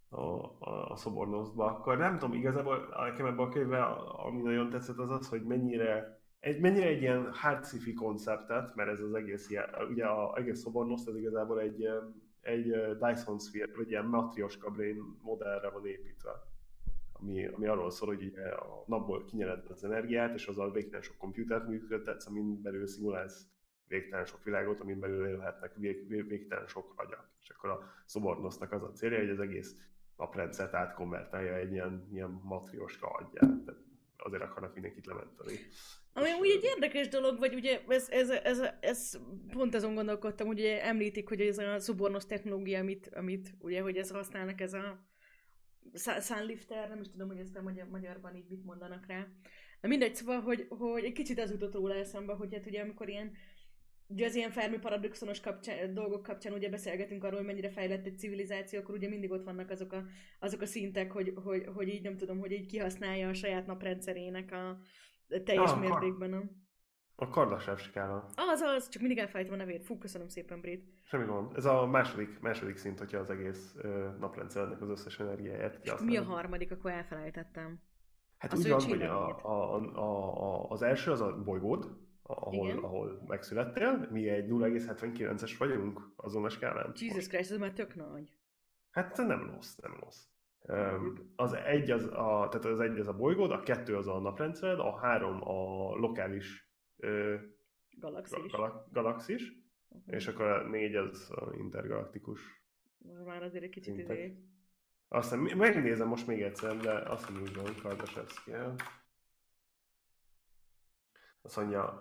a, a, a szobornoszba, akkor nem tudom, igazából nekem ebben a könyvben, ami nagyon tetszett, az az, hogy mennyire egy, mennyire egy ilyen hard sci konceptet, mert ez az egész, ugye az egész szobornoszt, ez igazából egy, egy Dyson Sphere, vagy ilyen matrioska brain modellre van építve. Ami, ami arról szól, hogy a napból kinyered az energiát, és azzal végtelen sok komputert működtetsz, amin belül szimulálsz végtelen sok világot, amin belül élhetnek vég, vég, végtelen sok agyak. És akkor a szobornosznak az a célja, hogy az egész naprendszert átkonvertálja egy ilyen, ilyen matrioska agyát. Tehát azért akarnak mindenkit lementeni. Ami úgy egy érdekes dolog, vagy ugye ez, ez, ez, ez, pont azon gondolkodtam, hogy ugye említik, hogy ez a szubornos technológia, amit, amit ugye, hogy ez használnak, ez a Sunlifter, nem is tudom, hogy ezt a magyar, magyarban így mit mondanak rá. Na mindegy, szóval, hogy, hogy egy kicsit az jutott róla eszembe, hogy hát ugye amikor ilyen Ugye az ilyen Fermi paradoxonos kapcsán, dolgok kapcsán ugye beszélgetünk arról, hogy mennyire fejlett egy civilizáció, akkor ugye mindig ott vannak azok a, azok a szintek, hogy, hogy, hogy így nem tudom, hogy így kihasználja a saját naprendszerének a, teljes ah, mértékben. Kar... A Kardashev skála. Az, az, csak mindig elfelejtem a nevét. Fú, köszönöm szépen, Brit. Semmi gond. Ez a második, második szint, hogyha az egész ö, naprendszernek az összes energiáját Mi a harmadik, akkor elfelejtettem. Hát az úgy van, hogy a, a, a, a, az első az a bolygód, ahol, ahol megszülettél. Mi egy 0,79-es vagyunk azon a skálán. Jesus Christ, ez már tök nagy. Hát nem rossz, nem rossz. Az egy az a, tehát az egy az a bolygód, a kettő az a naprendszered, a három a lokális galaxis, gal- galaxis uh-huh. és akkor a négy az a intergalaktikus. Már azért egy kicsit izé... Aztán megnézem most még egyszer, de azt mondom, hogy van Kardasevszki. Azt mondja,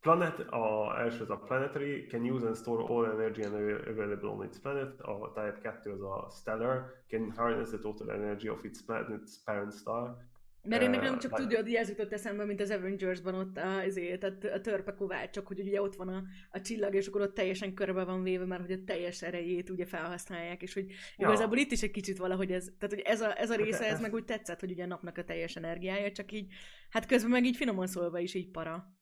Planet, a első az a planetary, can use and store all energy available on its planet. A type 2 az a stellar, can harness the total energy of its planet's parent star. Mert én nekem csak tudja, hogy ez jutott eszembe, mint az Avengers-ban ott a, azért, a, a törpe kovácsok, hogy ugye ott van a, a csillag, és akkor ott teljesen körbe van véve, mert hogy a teljes erejét ugye felhasználják, és hogy ja. igazából itt is egy kicsit valahogy ez, tehát hogy ez a, ez a hát része, ez meg úgy tetszett, hogy ugye a napnak a teljes energiája, csak így, hát közben meg így finoman szólva is így para.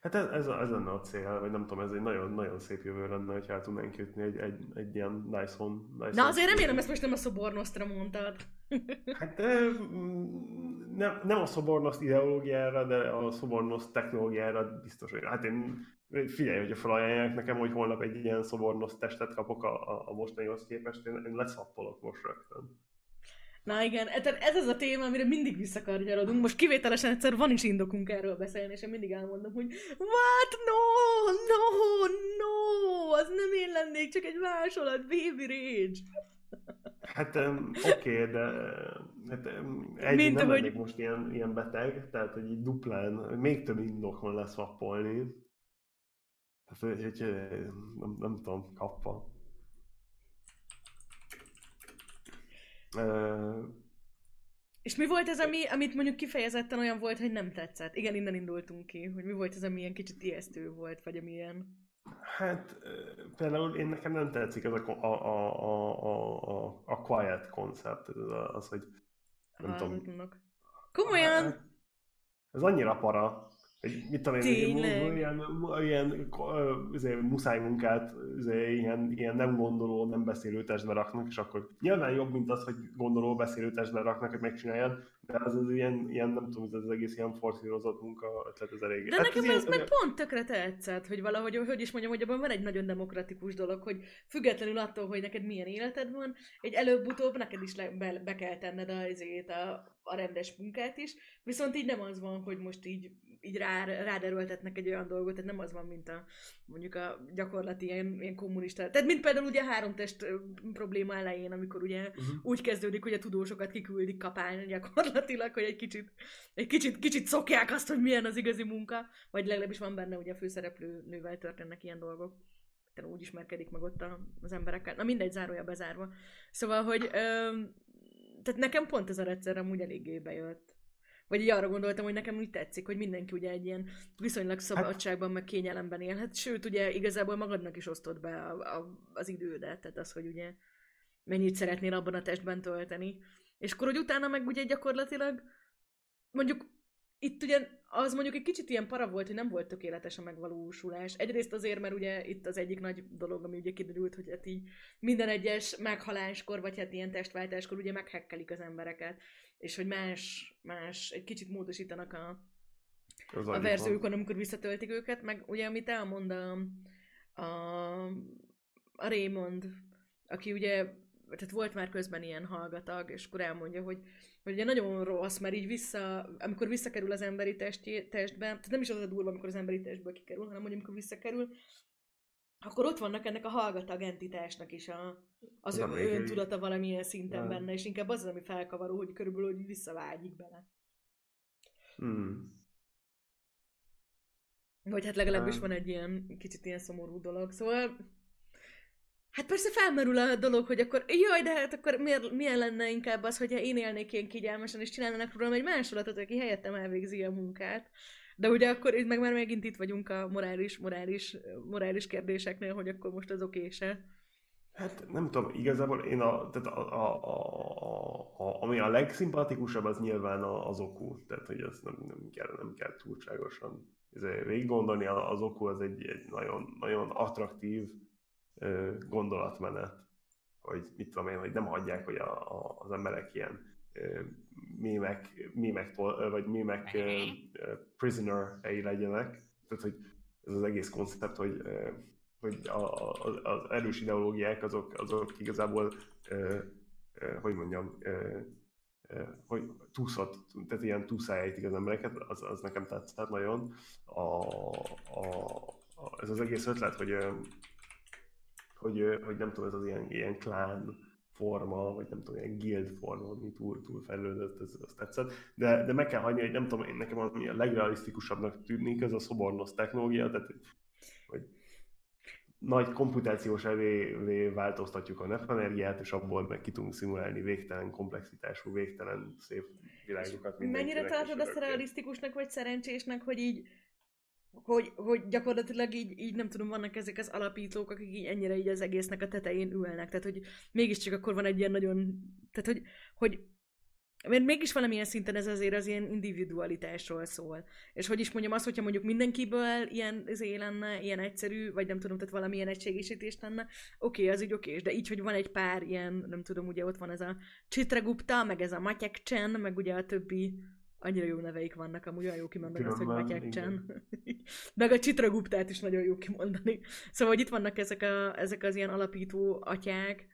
Hát ez, ez, ez lenne a cél, vagy nem tudom, ez egy nagyon-nagyon szép jövő lenne, hogyha el tudnánk jutni egy, egy, egy ilyen nice home. Nice Na azért remélem, ezt most nem a szobornosztra mondtad. Hát nem, nem a szobornoszt ideológiára, de a szobornoszt technológiára biztos, hogy hát én figyelj, hogyha felajánlják nekem, hogy holnap egy ilyen szobornoszt testet kapok a, a, a mostanihoz képest, én, én leszappolok most rögtön. Na igen, ez az a téma, amire mindig visszakarnyarodunk. Most kivételesen egyszer van is indokunk erről beszélni, és én mindig elmondom, hogy What? No, no, no, az nem én lennék, csak egy másolat, baby rage. Hát um, oké, okay, de hát, um, egy Mint nem hogy... most ilyen, ilyen beteg, tehát hogy így duplán, még több indok van lesz vappolni. Tehát, hogy, nem, nem tudom, kapva. Uh, és mi volt ez, ami, amit mondjuk kifejezetten olyan volt, hogy nem tetszett? Igen, innen indultunk ki, hogy mi volt ez, ami ilyen kicsit ijesztő volt, vagy amilyen... Hát például én nekem nem tetszik ez a, a, a, a, a, a quiet koncept, ez az, hogy nem tudom. Komolyan? Hát, ez annyira para, egy, mit tudom én, ilyen, ilyen izé, muszáj munkát izé, ilyen, ilyen nem gondoló, nem beszélő testbe raknak, és akkor nyilván jobb, mint az, hogy gondoló, beszélő testbe raknak, hogy megcsináljad, de az, az ilyen, ilyen, nem tudom, ez az egész ilyen forszírozott munka ötlet az elég. De hát nekem ez, ez meg pont tökre tetszett, hogy valahogy, hogy is mondjam, hogy abban van egy nagyon demokratikus dolog, hogy függetlenül attól, hogy neked milyen életed van, egy előbb-utóbb neked is le, be, be kell tenned a, a, a rendes munkát is, viszont így nem az van, hogy most így így rá, ráderőltetnek egy olyan dolgot, tehát nem az van, mint a mondjuk a gyakorlati ilyen, ilyen kommunista. Tehát mint például ugye a három test probléma elején, amikor ugye uh-huh. úgy kezdődik, hogy a tudósokat kiküldik kapálni gyakorlatilag, hogy egy kicsit, egy kicsit, kicsit szokják azt, hogy milyen az igazi munka, vagy legalábbis van benne ugye a főszereplő nővel történnek ilyen dolgok. Tehát úgy ismerkedik meg ott az emberekkel. Na mindegy, zárója bezárva. Szóval, hogy ö, tehát nekem pont ez a rendszer amúgy eléggé bejött. Vagy így arra gondoltam, hogy nekem úgy tetszik, hogy mindenki ugye egy ilyen viszonylag hát- szabadságban, meg kényelemben élhet. Sőt, ugye igazából magadnak is osztod be a, a, az idődet, tehát az, hogy ugye mennyit szeretnél abban a testben tölteni. És akkor, hogy utána meg ugye gyakorlatilag mondjuk itt ugye az mondjuk egy kicsit ilyen para volt, hogy nem volt tökéletes a megvalósulás. Egyrészt azért, mert ugye itt az egyik nagy dolog, ami ugye kiderült, hogy hát így minden egyes meghaláskor, vagy hát ilyen testváltáskor ugye meghekkelik az embereket és hogy más, más egy kicsit módosítanak a, a verziókon, amikor visszatöltik őket, meg ugye amit elmond a, a, a Raymond, aki ugye, tehát volt már közben ilyen hallgatag, és akkor elmondja, hogy, hogy ugye nagyon rossz, mert így vissza, amikor visszakerül az emberi testi, testbe, tehát nem is az a durva, amikor az emberi testből kikerül, hanem hogy amikor visszakerül, akkor ott vannak ennek a hallgatag entitásnak is a, az, ő öntudata valamilyen szinten ja. benne, és inkább az, ami felkavaró, hogy körülbelül hogy visszavágyik bele. Hmm. Vagy hát legalábbis van egy ilyen kicsit ilyen szomorú dolog. Szóval Hát persze felmerül a dolog, hogy akkor jaj, de hát akkor miért, milyen lenne inkább az, hogyha én élnék ilyen kigyelmesen, és csinálnának rólam egy másolatot, aki helyettem elvégzi a munkát. De ugye akkor itt meg már megint itt vagyunk a morális, morális, morális kérdéseknél, hogy akkor most az okése. Hát nem tudom, igazából én a, tehát a, a, a, a, ami a legszimpatikusabb, az nyilván az okú. Tehát, hogy ezt nem, nem, kell, nem kell túlságosan végig gondolni, az okú az egy, egy nagyon, nagyon attraktív gondolatmenet, hogy mit tudom én, hogy nem hagyják, hogy a, a, az emberek ilyen mémek, mémek vagy mémek prisoner-ei legyenek. Tehát, hogy ez az egész koncept, hogy, hogy a, a, az erős ideológiák azok, azok igazából, hogy mondjam, hogy túszott, tehát ilyen túlszállítik az embereket, az, az nekem tetszett nagyon. A, a, a, ez az egész ötlet, hogy, hogy, hogy nem tudom, ez az ilyen, ilyen klán forma, vagy nem tudom, ilyen guild forma, ami túl, túl fejlődött, ez, ez tetszett. De, de meg kell hagyni, hogy nem tudom, én nekem ami a legrealisztikusabbnak tűnik, ez a szobornosz technológia, tehát hogy nagy komputációs elévé változtatjuk a nepenergiát, és abból meg ki tudunk szimulálni végtelen komplexitású, végtelen szép világokat. Mennyire tartod azt realisztikusnak vagy szerencsésnek, hogy így hogy, hogy gyakorlatilag így, így nem tudom, vannak ezek az alapítók, akik így ennyire így az egésznek a tetején ülnek. Tehát, hogy mégiscsak akkor van egy ilyen nagyon, tehát, hogy, hogy mert mégis valamilyen szinten ez azért az ilyen individualitásról szól. És hogy is mondjam, az, hogyha mondjuk mindenkiből ilyen izé lenne, ilyen egyszerű, vagy nem tudom, tehát valamilyen egységesítés lenne, oké, okay, az így oké, de így, hogy van egy pár ilyen, nem tudom, ugye ott van ez a Chitragupta, meg ez a Matyek Chen, meg ugye a többi annyira jó neveik vannak, amúgy olyan jó kimondani azt, hogy Matyek Chen. meg a Chitraguptát is nagyon jó kimondani. Szóval, hogy itt vannak ezek, a, ezek az ilyen alapító atyák,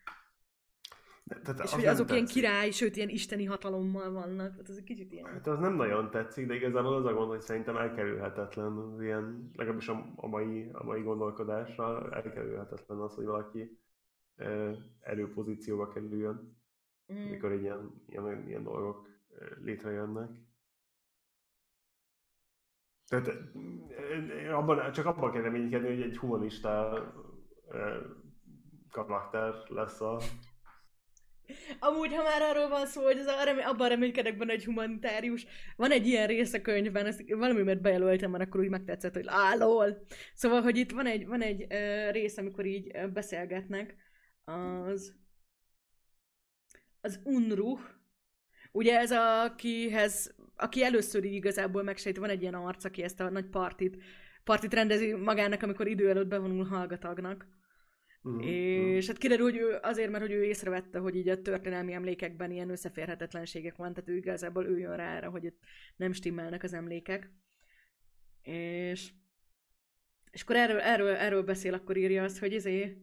tehát és az hogy azok ilyen király, sőt ilyen isteni hatalommal vannak. Tehát ez egy kicsit ilyen. Hát az nem nagyon tetszik, de igazából az a gond, hogy szerintem elkerülhetetlen az ilyen, legalábbis a, a, mai, a mai gondolkodással elkerülhetetlen az, hogy valaki e, erőpozícióba kerüljön, mm. amikor ilyen, ilyen, ilyen dolgok létrejönnek. Tehát abban, csak abban kell reménykedni, hogy egy humanista karakter lesz a Amúgy, ha már arról van szó, hogy az arra, abban reménykedek benne egy humanitárius, van egy ilyen rész a könyvben, ezt valami, mert bejelöltem, mert akkor úgy megtetszett, hogy állol. Szóval, hogy itt van egy, van egy rész, amikor így beszélgetnek, az az Unruh, ugye ez a, akihez, aki először így igazából megsejti, van egy ilyen arc, aki ezt a nagy partit, partit rendezi magának, amikor idő előtt bevonul hallgatagnak. Uh-huh. És hát kiderül, hogy ő azért, mert hogy ő észrevette, hogy így a történelmi emlékekben ilyen összeférhetetlenségek van, tehát ő igazából ő jön rá erre, hogy itt nem stimmelnek az emlékek. És, és akkor erről, erről, erről beszél, akkor írja azt, hogy izé,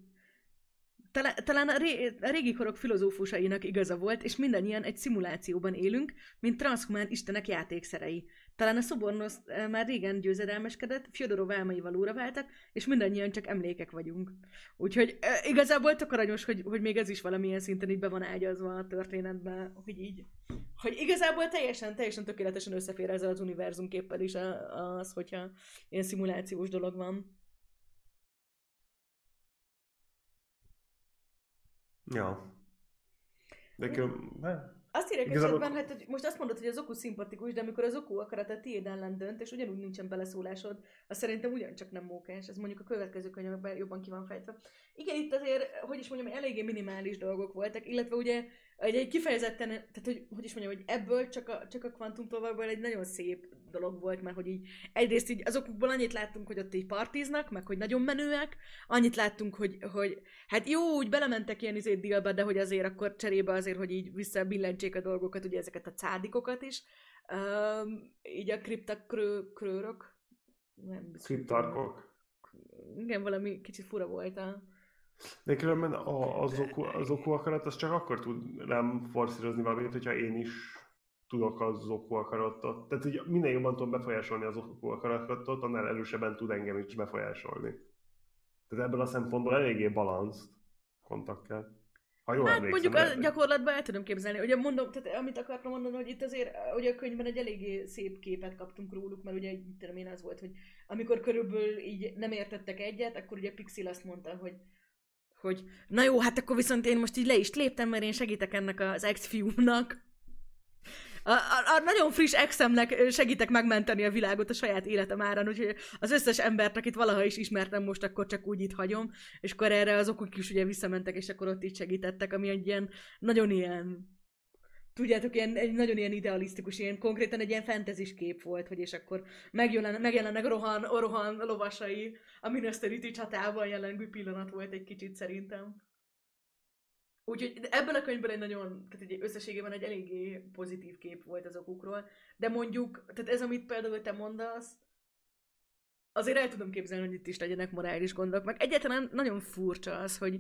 talán, a, ré, a régi korok filozófusainak igaza volt, és mindannyian egy szimulációban élünk, mint transzhumán istenek játékszerei. Talán a szobornosz már régen győzedelmeskedett, Fyodorov álmai valóra váltak, és mindannyian csak emlékek vagyunk. Úgyhogy e, igazából tök aranyos, hogy, hogy még ez is valamilyen szinten így be van ágyazva a történetben, hogy így, hogy igazából teljesen, teljesen tökéletesen összefér ezzel az univerzumképpel is az, hogyha ilyen szimulációs dolog van. Ja. De külön, azt írják Igazából... esetben, hát, hogy most azt mondod, hogy az oku szimpatikus, de amikor az oku akarat a tiéd ellen dönt, és ugyanúgy nincsen beleszólásod, az szerintem ugyancsak nem mókás. Ez mondjuk a következő könyvekben jobban ki van fejtve. Igen, itt azért, hogy is mondjam, eléggé minimális dolgok voltak, illetve ugye egy, egy kifejezetten, tehát hogy, hogy is mondjam, hogy ebből csak a, csak a kvantumtolvakból egy nagyon szép dolog volt, mert hogy így egyrészt így azokból annyit láttunk, hogy ott így partiznak, meg hogy nagyon menőek, annyit láttunk, hogy, hogy hát jó, úgy belementek ilyen izét dílbe, de hogy azért akkor cserébe azért, hogy így visszabillentsék a dolgokat, ugye ezeket a cádikokat is, um, így a kriptakrőrök, nem Kriptarkok. Igen, valami kicsit fura volt a de különben a, az, oku, az oku akarat, az csak akkor tud nem forszírozni valamit, hogyha én is tudok az oku akaratot. Tehát hogy minél jobban tudom befolyásolni az oku akaratot, annál erősebben tud engem is befolyásolni. Tehát ebből a szempontból eléggé balanszt kontak kell. Ha jól hát mondjuk a gyakorlatban el tudom képzelni. Ugye mondom, tehát amit akartam mondani, hogy itt azért ugye a könyvben egy eléggé szép képet kaptunk róluk, mert ugye tudom én az volt, hogy amikor körülbelül így nem értettek egyet, akkor ugye Pixil azt mondta, hogy hogy na jó, hát akkor viszont én most így le is léptem, mert én segítek ennek az ex-fiúnak. A, a, a nagyon friss exemnek segítek megmenteni a világot a saját életem árán, úgyhogy az összes embert, akit valaha is ismertem, most akkor csak úgy itt hagyom, és akkor erre az okok is ugye visszamentek, és akkor ott is segítettek, ami egy ilyen, nagyon ilyen tudjátok, ilyen, egy nagyon ilyen idealisztikus, ilyen konkrétan egy ilyen fentezis kép volt, hogy és akkor megjelen, megjelennek Rohan, Rohan lovasai a Minas csatában jelengő pillanat volt egy kicsit szerintem. Úgyhogy ebből a könyvből egy nagyon, tehát egy összességében egy eléggé pozitív kép volt az okukról, de mondjuk, tehát ez, amit például te mondasz, azért el tudom képzelni, hogy itt is legyenek morális gondok, meg egyáltalán nagyon furcsa az, hogy,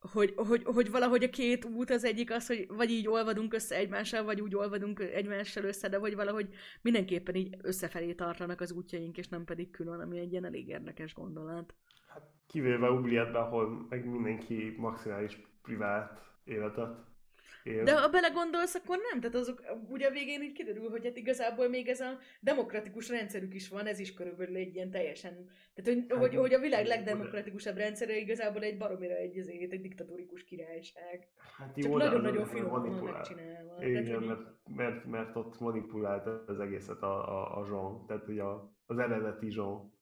hogy, hogy, hogy valahogy a két út az egyik az, hogy vagy így olvadunk össze egymással, vagy úgy olvadunk egymással össze, de hogy valahogy mindenképpen így összefelé tartanak az útjaink, és nem pedig külön, ami egy ilyen elég érdekes gondolat. Hát kivéve Ublietben, ahol meg mindenki maximális privát életet él. De ha belegondolsz, akkor nem. Tehát azok, ugye a végén így kiderül, hogy hát igazából még ez a demokratikus rendszerük is van, ez is körülbelül egy ilyen teljesen... Tehát, hogy, hát, hogy, hogy a világ legdemokratikusabb rendszere igazából egy baromira egy, egy, egy diktatórikus királyság. Hát jó, Csak nagyon-nagyon finoman megcsinálva. Igen, Tehát, mert, mert, mert, ott manipulált az egészet a, a, a Jean, tehát ugye a, az eredeti Jean.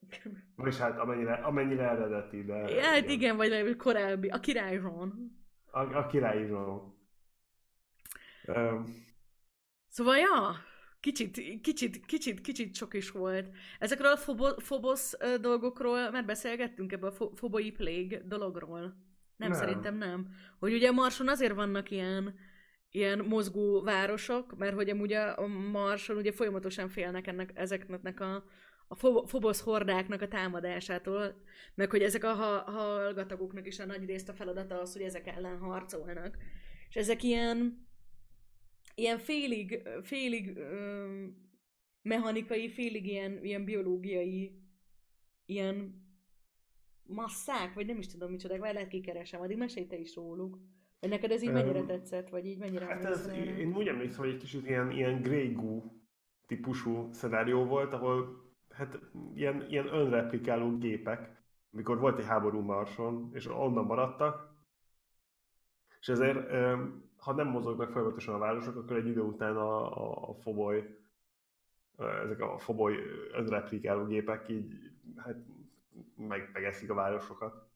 Vagyis hát amennyire, amennyire eredeti, de... Hát igen, igen vagy korábbi, a király Jean. A, a király Jean. Um, Szóval, ja, kicsit, kicsit, kicsit, kicsit sok is volt. Ezekről a fobo, Phobos ö, dolgokról már beszélgettünk ebből a fo- Phoboi Plague dologról. Nem, Nem. szerintem nem. Hogy ugye Marson azért vannak ilyen, ilyen mozgó városok, mert hogy amúgy a Marson ugye folyamatosan félnek ennek, ezeknek a, a Phobos hordáknak a támadásától, meg hogy ezek a ha- hallgatagoknak is a nagy részt a feladata az, hogy ezek ellen harcolnak. És ezek ilyen, ilyen félig, félig ö, mechanikai, félig ilyen, ilyen biológiai ilyen masszák, vagy nem is tudom micsodák, vagy lehet kikeresem, addig mesélj te is róluk. Vagy neked ez így Öm, mennyire tetszett, vagy így mennyire Hát ez, erre? én úgy emlékszem, hogy egy kicsit ilyen, ilyen Grey Goo típusú szenárió volt, ahol hát ilyen, ilyen önreplikáló gépek, amikor volt egy háború Marson, és onnan maradtak, és ezért, öm, ha nem mozognak folyamatosan a városok, akkor egy idő után a, a, a foboly, ezek a foboly önreplikáló gépek így hát meg, megeszik a városokat.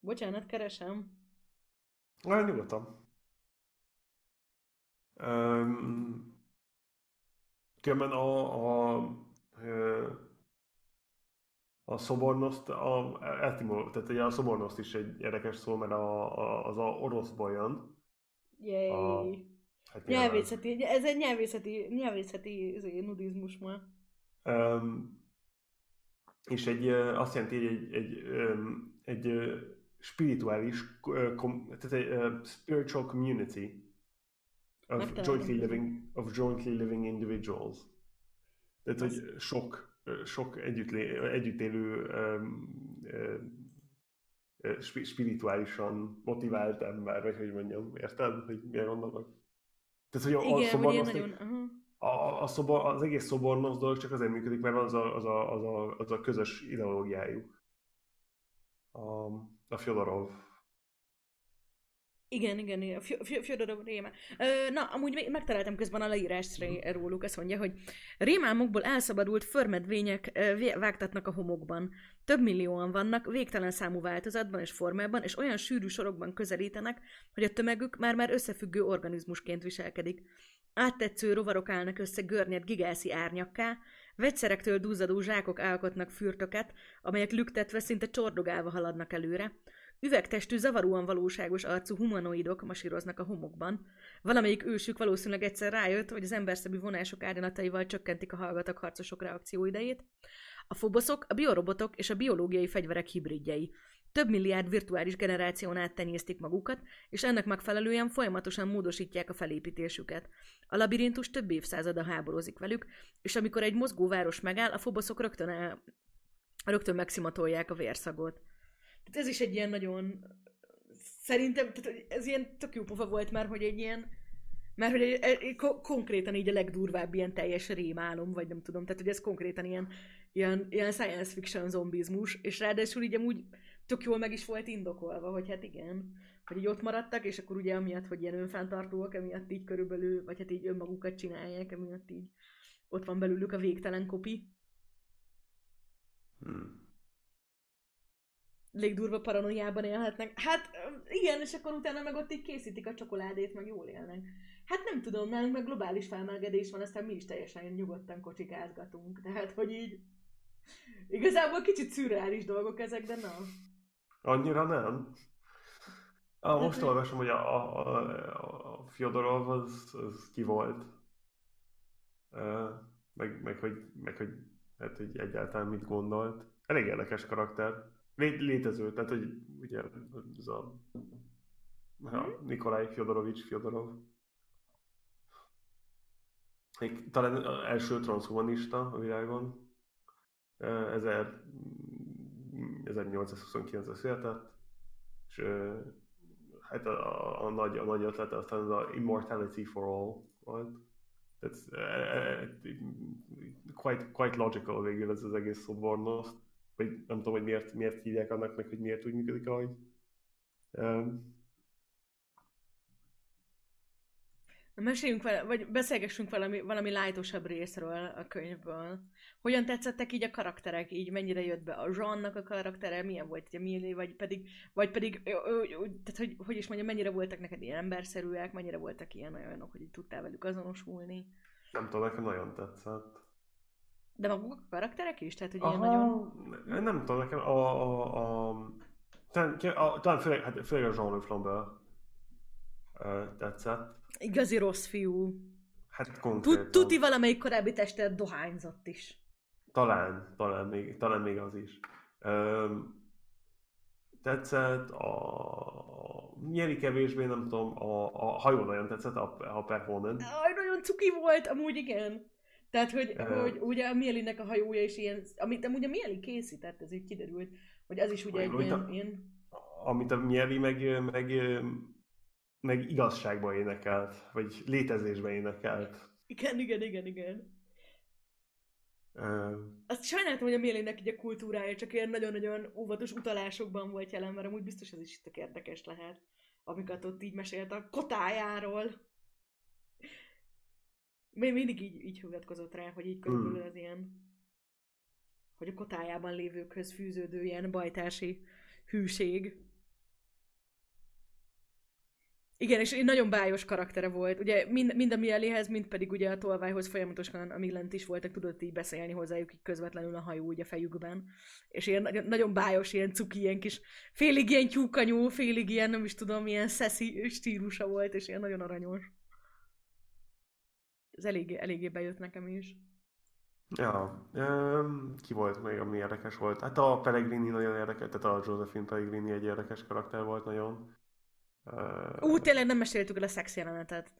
Bocsánat, keresem. Na, nyugodtan. Um, különben a, a, ö, a szobornoszt, a, etimol, tehát ugye a szobornoszt is egy érdekes szó, mert a, a, az a orosz. Yay. A- Hát Nyelvészeti, ez egy nyelvészeti, nyelvészeti izé, nudizmus ma. Um, és egy, azt jelenti, hogy egy, egy, egy ö, spirituális, kom, tehát egy ö, spiritual community of jointly living, of jointly living individuals. Tehát, hogy sok, sok együtt, lé- együtt élő spi- spirituálisan motivált ember, vagy hogy mondjam, érted, hogy mire gondolok? Tehát, hogy a, a Igen, hogy ilyen szobornosznak- nagyon... A, a szobor, az egész szobornosz dolog csak azért működik, mert az a, az a, az a, az a közös ideológiájuk. A, a Fyodorov. Igen, igen, igen. Fj- Fj- Fyodorov Réma. Na, amúgy megtaláltam közben a leírást ré- róluk, azt mondja, hogy rémálmokból elszabadult förmedvények vágtatnak a homokban. Több millióan vannak, végtelen számú változatban és formában, és olyan sűrű sorokban közelítenek, hogy a tömegük már-már összefüggő organizmusként viselkedik. Áttetsző rovarok állnak össze görnyed gigászi árnyakká, vegyszerektől duzzadó zsákok alkotnak fürtöket, amelyek lüktetve szinte csordogálva haladnak előre, Üvegtestű, zavaróan valóságos arcú humanoidok masíroznak a homokban. Valamelyik ősük valószínűleg egyszer rájött, hogy az emberszebű vonások árnyalataival csökkentik a hallgatak harcosok reakcióidejét. A foboszok, a biorobotok és a biológiai fegyverek hibridjei. Több milliárd virtuális generáción át tenyésztik magukat, és ennek megfelelően folyamatosan módosítják a felépítésüket. A labirintus több évszázada háborúzik velük, és amikor egy mozgóváros megáll, a foboszok rögtön, el, rögtön megszimatolják a vérszagot. Tehát ez is egy ilyen nagyon... Szerintem, tehát ez ilyen tök jó pofa volt már, hogy egy ilyen... Mert hogy egy, egy, ko- konkrétan így a legdurvább ilyen teljes rémálom, vagy nem tudom, tehát hogy ez konkrétan ilyen, ilyen, ilyen science fiction zombizmus, és ráadásul így amúgy tök jól meg is volt indokolva, hogy hát igen, hogy így ott maradtak, és akkor ugye amiatt, hogy ilyen önfenntartóak, emiatt így körülbelül, vagy hát így önmagukat csinálják, emiatt így ott van belőlük a végtelen kopi. Hmm. Légdurva paranoiában élhetnek. Hát igen, és akkor utána meg ott így készítik a csokoládét, meg jól élnek. Hát nem tudom, nálunk meg globális felmelegedés van, aztán mi is teljesen nyugodtan kocsikázgatunk. Tehát, hogy így igazából kicsit szürreális dolgok ezek, de na. Annyira nem. Ah, most olvasom, hogy a, a, a, a Fyodorov az, az ki volt. Uh, meg, meg, hogy, meg hogy, hát, hogy egyáltalán mit gondolt. Elég érdekes karakter. Lé, létező, tehát hogy ugye ez a ja, Nikolaj Fyodorovics Fyodorov. Még talán az első transhumanista a világon. Uh, ezer- 1829-ben született, és hát a, a, a, nagy, a nagy ötlete aztán az a Immortality for All volt. Tehát uh, quite, quite logical végül ez az egész szobornos. Vagy nem tudom, hogy miért, miért hívják annak meg, hogy miért úgy működik, ahogy. Um, meséljünk vele, vagy beszélgessünk valami, valami lájtosabb részről a könyvből. Hogyan tetszettek így a karakterek, így mennyire jött be a Jeannak a karaktere, milyen volt ugye Millie, vagy pedig, vagy pedig tehát hogy, hogy is mondjam, mennyire voltak neked ilyen emberszerűek, mennyire voltak ilyen olyanok, hogy így tudtál velük azonosulni. Nem tudom, nekem nagyon tetszett. De maguk a karakterek is? Tehát, hogy Aha, ilyen nagyon... ne- nem tudom, nekem a... a, a talán, a, talán főleg, hát főleg a Jean-Luc Lambert ö, tetszett. Igazi rossz fiú. Hát konkrétan. Tuti valamelyik korábbi testet dohányzott is. Talán, talán még, talán még az is. Öm, tetszett, a nyeri kevésbé, nem tudom, a, a hajó nagyon tetszett, a, a Perhonen. Aj, nagyon cuki volt, amúgy igen. Tehát, hogy, Ö. hogy ugye a Mielinek a hajója is ilyen, amit amúgy a Mieli készített, ez így kiderült, hogy az is ugye egy Vagy- ilyen, vagy- ilyen Amit a Mieli meg, meg, meg igazságban énekelt, vagy létezésben énekelt. igen, igen, igen, igen. Ö, Azt sajnáltam, hogy a Mielinek így a kultúrája csak ilyen nagyon-nagyon óvatos utalásokban volt jelen, mert amúgy biztos ez is tök érdekes lehet, amiket ott így mesélt a kotájáról. Még mindig így, így hivatkozott rá, hogy így körülbelül Hmm. az ilyen, hogy a kotájában lévőkhöz fűződő ilyen bajtási hűség. Igen, és nagyon bájos karaktere volt. Ugye mind, mind a Mieléhez, mind pedig ugye a tolvájhoz folyamatosan, amíg lent is voltak, tudott így beszélni hozzájuk így közvetlenül a hajó ugye a fejükben. És ilyen nagyon, nagyon bájos, ilyen cuki, ilyen kis, félig ilyen tyúkanyú, félig ilyen, nem is tudom, ilyen szeszi stílusa volt, és ilyen nagyon aranyos. Ez eléggé, eléggé bejött nekem is. Ja, ki volt még, ami érdekes volt? Hát a Pellegrini nagyon érdekes, tehát a Josephine Pellegrini egy érdekes karakter volt nagyon. Ú, tényleg nem meséltük el a szex jelenetet.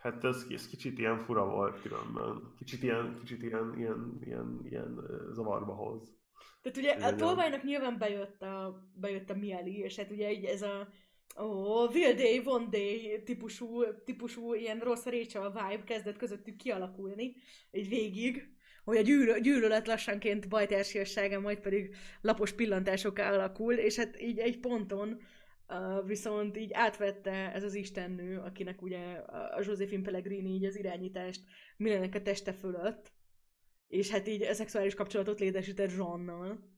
Hát ez, ez kicsit ilyen fura volt különben. Kicsit ilyen, kicsit ilyen, ilyen, ilyen, ilyen zavarba hoz. Tehát ugye a tolvajnak nyilván bejött a, bejött a Mieli, és hát ugye így ez a ó, Will Day, One Day típusú, típusú ilyen rossz a vibe kezdett közöttük kialakulni, egy végig, hogy a gyűlö, gyűlölet lassanként bajtársiassága, majd pedig lapos pillantásokká alakul, és hát így egy ponton uh, viszont így átvette ez az istennő, akinek ugye a Josephine Pellegrini így az irányítást mindenek a teste fölött, és hát így a szexuális kapcsolatot létesített Jeannal.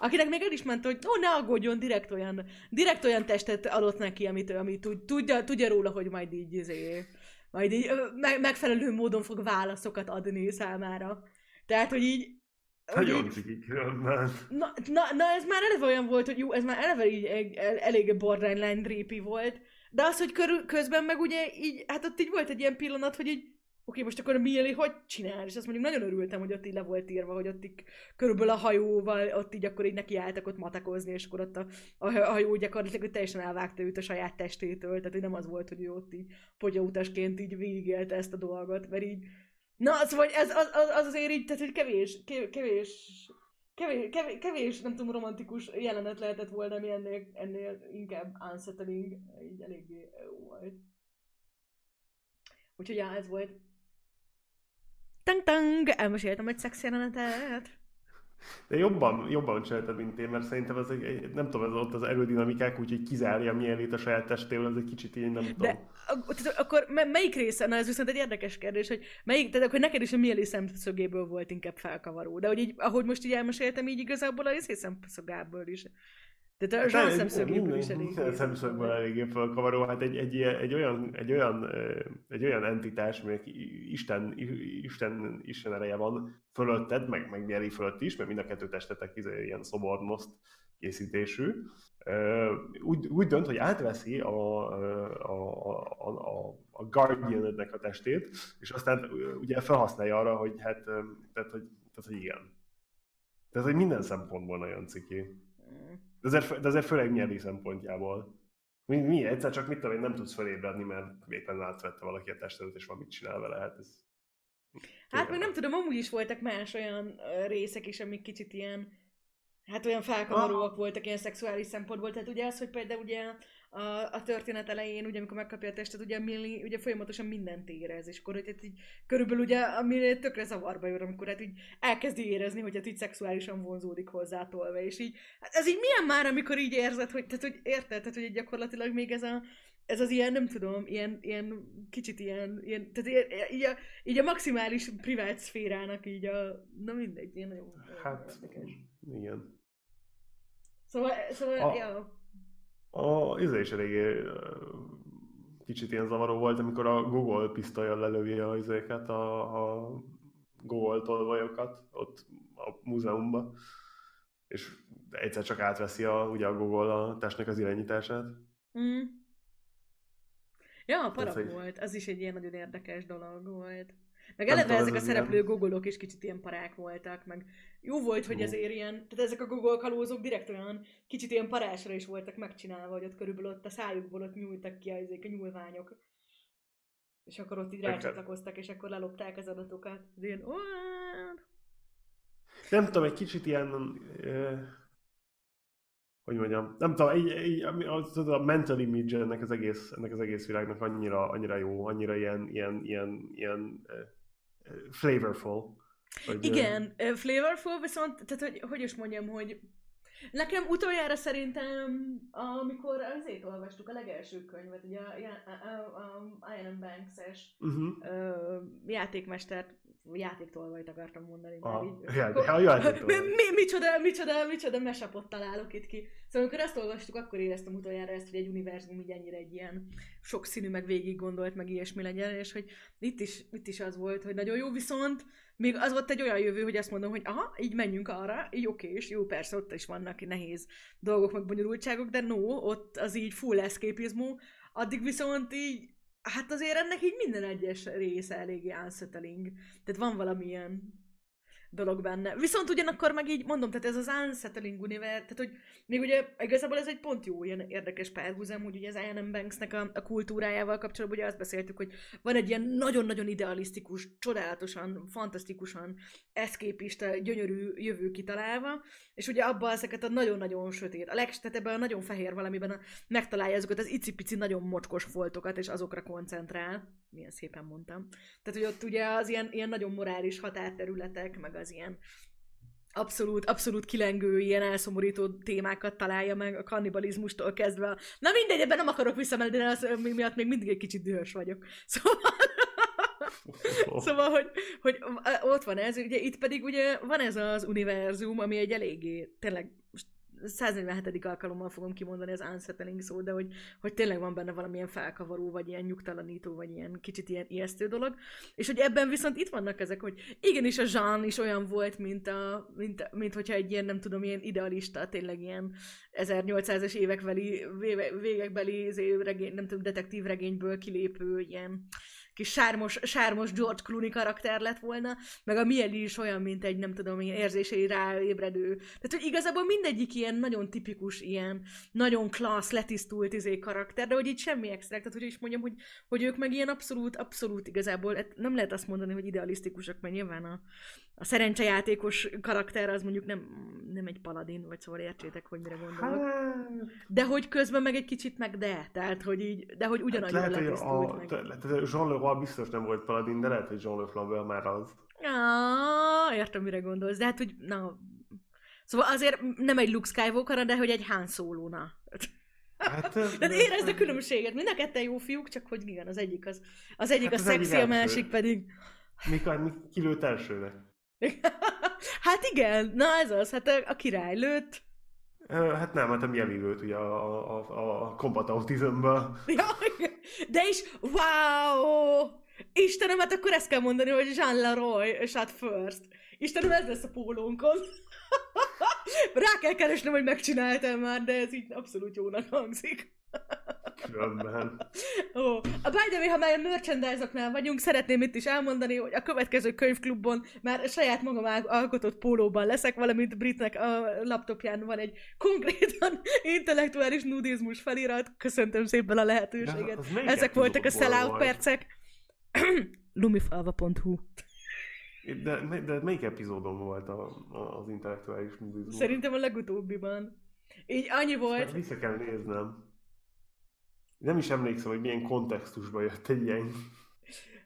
Akinek még el is ment, hogy ó, ne aggódjon, direkt olyan, direkt olyan testet adott neki, amit, amit tud, tudja, tudja róla, hogy majd így, izé, majd így me- megfelelő módon fog válaszokat adni számára. Tehát, hogy így... Nagyon így ciki különben. na, na, na, ez már eleve olyan volt, hogy jó, ez már eleve így egy, el, elég borderline drépi volt, de az, hogy körül, közben meg ugye így, hát ott így volt egy ilyen pillanat, hogy így oké, most akkor a hogy csinál? És azt mondjuk nagyon örültem, hogy ott így le volt írva, hogy ott így körülbelül a hajóval, ott így akkor így nekiálltak ott matakozni, és akkor ott a, a hajó gyakorlatilag hogy teljesen elvágta őt a saját testétől, tehát hogy nem az volt, hogy ő ott így pogyautasként így végigélte ezt a dolgot, mert így Na, az vagy, ez, az, az, az azért így, tehát hogy kevés, ke- kevés, kevés, kevés, kevés, nem tudom, romantikus jelenet lehetett volna, ami ennél, ennél inkább unsettling, így eléggé jó volt. Úgyhogy ja, ez volt. Tang-tang! Elmeséltem egy szex jelenetet. De jobban, jobban csináltad, mint én, mert szerintem ez egy, egy nem tudom, ez ott az erődinamikák, úgyhogy kizárja mielét a saját testéből, ez egy kicsit így nem tudom. De akkor me- melyik része, na ez viszont egy érdekes kérdés, hogy melyik, tehát akkor neked is a Mieli szemszögéből volt inkább felkavaró, de hogy így, ahogy most így elmeséltem, így igazából a részé szemszögából is. Tehát a Jean szemszögéből is elég. Minden szemszögből eléggé fölkavaró. Hát egy, egy, ilyen- egy, olyan, egy, olyan, egy olyan entitás, aminek Isten, Isten, Isten ereje van fölötted, meg, meg Mieli fölött is, mert mind a kettő testetek izé ilyen szobornoszt készítésű. Úgy, úgy dönt, hogy átveszi a, a, a, a, a Guardian-nek a testét, és aztán ugye felhasználja arra, hogy hát, tehát, hogy, tehát, hogy igen. Tehát, hogy minden szempontból nagyon ciki. De azért, de azért főleg nyelvi szempontjából. Mi, mi egyszer csak mit tudom én, nem tudsz felébredni, mert éppen átvette valaki a testedet, és valamit csinál vele. Hát ez... Hát meg nem tudom, amúgy is voltak más olyan részek is, amik kicsit ilyen, hát olyan felkavaróak voltak ilyen szexuális szempontból. Tehát ugye az, hogy például ugye a, a történet elején, ugye amikor megkapja a testet, ugye Millie ugye folyamatosan mindent érez, és akkor hogy hát így körülbelül ugye a Millie tökre zavarba jön, amikor hát így elkezdi érezni, hogy hát így szexuálisan vonzódik hozzá tolva, és így, hát ez így milyen már, amikor így érzed, hogy, tehát hogy érted, tehát hogy gyakorlatilag még ez a, ez az ilyen, nem tudom, ilyen, ilyen kicsit ilyen, ilyen tehát ilyen, így, a, így a maximális privát szférának így a, na mindegy, ilyen nagyon Hát, igen. Szóval, szóval A- ja. A, ez is eléggé kicsit ilyen zavaró volt, amikor a Google pisztolya lelövi a izéket, a, a Google tolvajokat ott a múzeumban, és egyszer csak átveszi a, ugye a Google a testnek az irányítását. Mm. Ja, parak hogy- volt. Az is egy ilyen nagyon érdekes dolog volt. Meg eleve ezek a szereplő gogolok is kicsit ilyen parák voltak, meg jó volt, hogy ezért ilyen, tehát ezek a gogol kalózok direkt olyan kicsit ilyen parásra is voltak megcsinálva, hogy ott körülbelül ott a szájukból ott nyúltak ki ezek a nyúlványok. És akkor ott így rácsatlakoztak, és akkor lelopták az adatokat. Ez ilyen? Nem tudom, egy kicsit ilyen, hogy mondjam, nem tudom, ami- az, az a mental image ennek az egész, ennek az egész világnak annyira, annyira jó, annyira ilyen, ilyen, ilyen, ilyen ö, flavorful. Hogy, Igen, ö, flavorful, viszont, tehát hogy, hogy is mondjam, hogy nekem utoljára szerintem, amikor azért olvastuk a legelső könyvet, ugye a, a, a, a Iron Banks-es Uh-huh. játékmestert, játéktolvajt akartam mondani. A, így. Ko- de a játék mi, mi, micsoda, micsoda, micsoda mesapot találok itt ki. Szóval amikor ezt olvastuk, akkor éreztem utoljára ezt, hogy egy univerzum így ennyire egy ilyen sokszínű, meg végig gondolt, meg ilyesmi legyen, és hogy itt is, itt is az volt, hogy nagyon jó, viszont még az volt egy olyan jövő, hogy azt mondom, hogy aha, így menjünk arra, így oké, és jó, persze ott is vannak nehéz dolgok, meg bonyolultságok, de no, ott az így full eszképizmú, addig viszont így, hát azért ennek így minden egyes része eléggé unsettling. Tehát van valamilyen dolog benne. Viszont ugyanakkor meg így mondom, tehát ez az unsettling univerz, tehát hogy még ugye igazából ez egy pont jó ilyen érdekes párhuzam, hogy ugye az I.M. Banksnek a, a kultúrájával kapcsolatban ugye azt beszéltük, hogy van egy ilyen nagyon-nagyon idealisztikus, csodálatosan, fantasztikusan eszképista, gyönyörű jövő kitalálva, és ugye abban ezeket a nagyon-nagyon sötét, a leg, tehát ebben a nagyon fehér valamiben a, megtalálja azokat az icipici nagyon mocskos foltokat, és azokra koncentrál. Milyen szépen mondtam. Tehát, hogy ott ugye az ilyen, ilyen nagyon morális határterületek, meg az ilyen abszolút, abszolút kilengő, ilyen elszomorító témákat találja meg, a kannibalizmustól kezdve. a- Na mindegy, ebben nem akarok visszamenni, de az mi- miatt még mindig egy kicsit dühös vagyok. Szóval, szóval hogy, hogy ott van ez, ugye itt pedig ugye van ez az univerzum, ami egy eléggé, tényleg 147. alkalommal fogom kimondani az unsettling szó, de hogy, hogy tényleg van benne valamilyen felkavaró, vagy ilyen nyugtalanító, vagy ilyen kicsit ilyen ijesztő dolog. És hogy ebben viszont itt vannak ezek, hogy igenis a Jean is olyan volt, mint, a, mint, mint hogyha egy ilyen, nem tudom, ilyen idealista, tényleg ilyen 1800-es évekbeli, véve- végekbeli regény, nem tudom, detektív regényből kilépő ilyen kis sármos, sármos George Clooney karakter lett volna, meg a Mieli is olyan, mint egy, nem tudom, ilyen érzései ráébredő. Tehát, hogy igazából mindegyik ilyen nagyon tipikus, ilyen nagyon klassz, letisztult izé karakter, de hogy itt semmi extra, tehát hogy is mondjam, hogy, hogy ők meg ilyen abszolút, abszolút igazából, hát nem lehet azt mondani, hogy idealisztikusak, mert nyilván a, a szerencsejátékos karakter az mondjuk nem, nem egy paladin, vagy szóval értsétek, hogy mire gondolok. Hát, De hogy közben meg egy kicsit meg de, tehát hogy így, de hogy hát ugyanannyira lehet, hogy a, meg. Jean Leroy biztos nem volt paladin, de lehet, hogy Jean Leflambert már az. Ah, értem, mire gondolsz, de hát, hogy na... Szóval azért nem egy Luke Skywalker, de hogy egy Han solo na. Hát, De érezd a különbséget, mind a ketten jó fiúk, csak hogy igen, az egyik az, az egyik Hát a az szexi, a másik pedig... Mikor, mi kilőtt elsőnek? hát igen, na ez az, hát a, a király lőtt. Hát nem, hát a Mieli lőtt ugye a, a, a combat autismből. Ja, de is, wow! Istenem, hát akkor ezt kell mondani, hogy Jean Leroy shot first. Istenem, ez lesz a pólónkon. Rá kell keresnem, hogy megcsináltam már, de ez így abszolút jónak hangzik. Különben. Ó, a by the way, ha már a merchandise-oknál vagyunk, szeretném itt is elmondani, hogy a következő könyvklubban már saját magam al- alkotott pólóban leszek, valamint Britnek a laptopján van egy konkrétan intellektuális nudizmus felirat. Köszöntöm szépen a lehetőséget. Ezek voltak a sellout percek. lumifalva.hu De, de melyik epizódon volt a, a, az intellektuális nudizmus? Szerintem a legutóbbiban. Így annyi volt, Vissza kell néznem. Nem is emlékszem, hogy milyen kontextusban jött egy ilyen.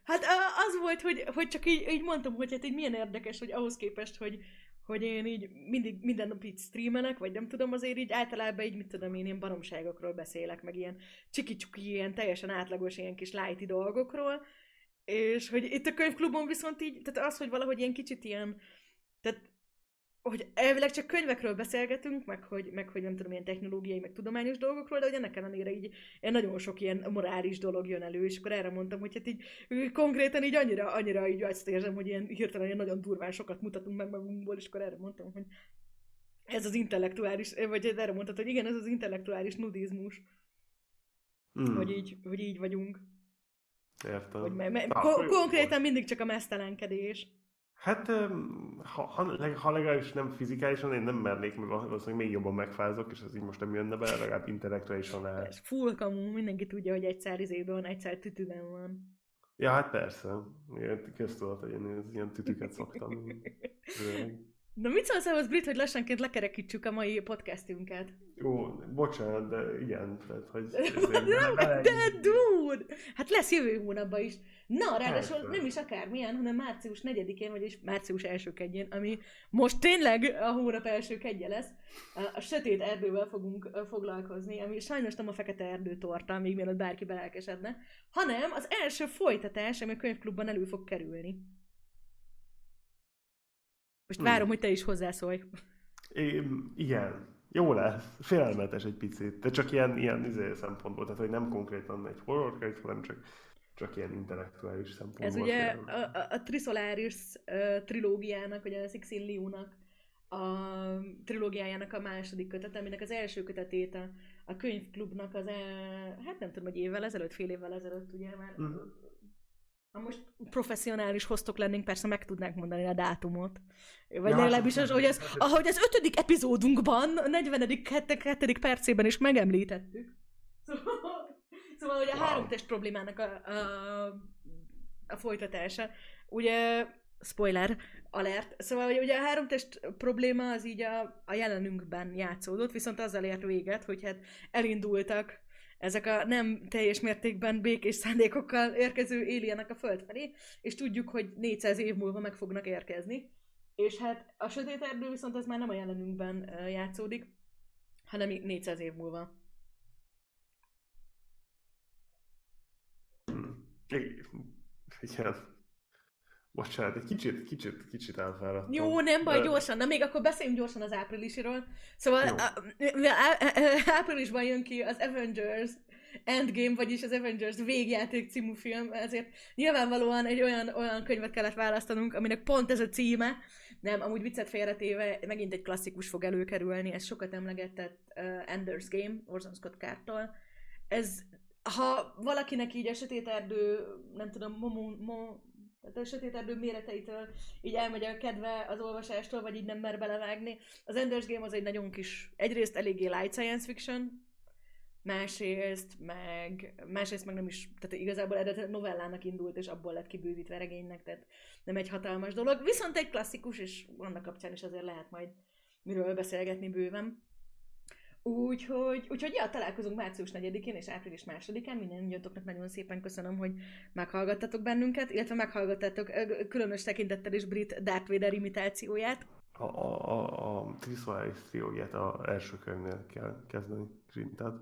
Hát az volt, hogy, hogy csak így, így mondtam, hogy hát így milyen érdekes, hogy ahhoz képest, hogy, hogy én így mindig, minden nap így streamelek, vagy nem tudom, azért így általában így, mit tudom én, ilyen baromságokról beszélek, meg ilyen csiki ilyen teljesen átlagos, ilyen kis lighty dolgokról, és hogy itt a könyvklubon viszont így, tehát az, hogy valahogy ilyen kicsit ilyen, tehát hogy elvileg csak könyvekről beszélgetünk, meg hogy, meg hogy nem tudom, ilyen technológiai, meg tudományos dolgokról, de hogy ennek ellenére így nagyon sok ilyen morális dolog jön elő, és akkor erre mondtam, hogy hát így konkrétan így annyira, annyira így azt érzem, hogy ilyen hirtelen ilyen nagyon durván sokat mutatunk meg magunkból, és akkor erre mondtam, hogy ez az intellektuális, vagy erre mondtad, hogy igen, ez az intellektuális nudizmus. Mm. Hogy, így, hogy így vagyunk. Értem. Hogy me- me- ko- konkrétan mindig csak a mesztelenkedés. Hát, ha, ha, ha legalábbis nem fizikálisan, én nem mernék, mert valószínűleg még jobban megfázok, és ez így most nem jönne be, legalább intellektuálisan lehet. Ez full kamu, mindenki tudja, hogy egyszer izében egyszer tütüben van. Ja, hát persze. Köztudat, hogy én ilyen tütüket szoktam. Na mit szólsz ahhoz, Brit, hogy lassanként lekerekítsük a mai podcastünket? Jó, bocsánat, de igen. Tehát, hogy de, de dude! Hát lesz jövő hónapban is. Na, ráadásul Persze. nem is akármilyen, hanem március 4-én, vagyis március első kedjén, ami most tényleg a hónap első kedje lesz. A sötét erdővel fogunk foglalkozni, ami sajnos nem a fekete erdő torta, még mielőtt bárki belelkesedne, hanem az első folytatás, ami a könyvklubban elő fog kerülni. Most hmm. várom, hogy te is hozzászólj. É, igen, jó lesz. Félelmetes egy picit, de csak ilyen, ilyen izé szempontból, tehát hogy nem konkrétan egy horror könyv, hanem csak, csak ilyen intellektuális szempontból. Ez ugye a, a, a Trisolaris uh, trilógiának, vagy a Sixin Liu-nak a trilógiájának a második kötet, aminek az első kötetét a, a könyvklubnak az, el, hát nem tudom, hogy évvel ezelőtt, fél évvel ezelőtt, ugye már uh-huh ha most professzionális hoztok lennénk, persze meg tudnánk mondani a dátumot. Vagy ja, legalábbis, az, hogy ez, ahogy az ötödik epizódunkban, a 42. percében is megemlítettük. Szóval, szóval hogy a wow. három test problémának a, a, a folytatása. Ugye, spoiler, alert. Szóval hogy ugye a három test probléma az így a, a jelenünkben játszódott, viszont azzal ért véget, hogy hát elindultak ezek a nem teljes mértékben békés szándékokkal érkező éljenek a föld felé, és tudjuk, hogy 400 év múlva meg fognak érkezni. És hát a sötét erdő viszont az már nem a jelenünkben játszódik, hanem 400 év múlva. Igen. Bocsánat, egy kicsit, kicsit, kicsit elfáradtam. Jó, nem baj, de... gyorsan. Na még akkor beszéljünk gyorsan az áprilisiról. Szóval a, a, a, áprilisban jön ki az Avengers Endgame, vagyis az Avengers végjáték című film, ezért nyilvánvalóan egy olyan, olyan könyvet kellett választanunk, aminek pont ez a címe. Nem, amúgy viccet félretéve, megint egy klasszikus fog előkerülni, ez sokat emlegetett uh, Ender's Game, Orson Scott Card-tól. Ez, ha valakinek így a sötét erdő, nem tudom, mo, mo, tehát a sötét erdő méreteitől így elmegy a kedve az olvasástól, vagy így nem mer belevágni. Az Ender's Game az egy nagyon kis, egyrészt eléggé light science fiction, másrészt meg, másrészt meg nem is, tehát igazából eredetileg novellának indult, és abból lett kibővítve regénynek, tehát nem egy hatalmas dolog. Viszont egy klasszikus, és annak kapcsán is azért lehet majd miről beszélgetni bőven. Úgyhogy, úgyhogy ja, találkozunk március 4-én és április 2-án. Mindennyiatoknak nagyon szépen köszönöm, hogy meghallgattatok bennünket, illetve meghallgattatok különös tekintettel is Brit Darth Vader imitációját. A, a, a, a Trisoláris triógiát a első könyvnél kell kezdeni, szerinted?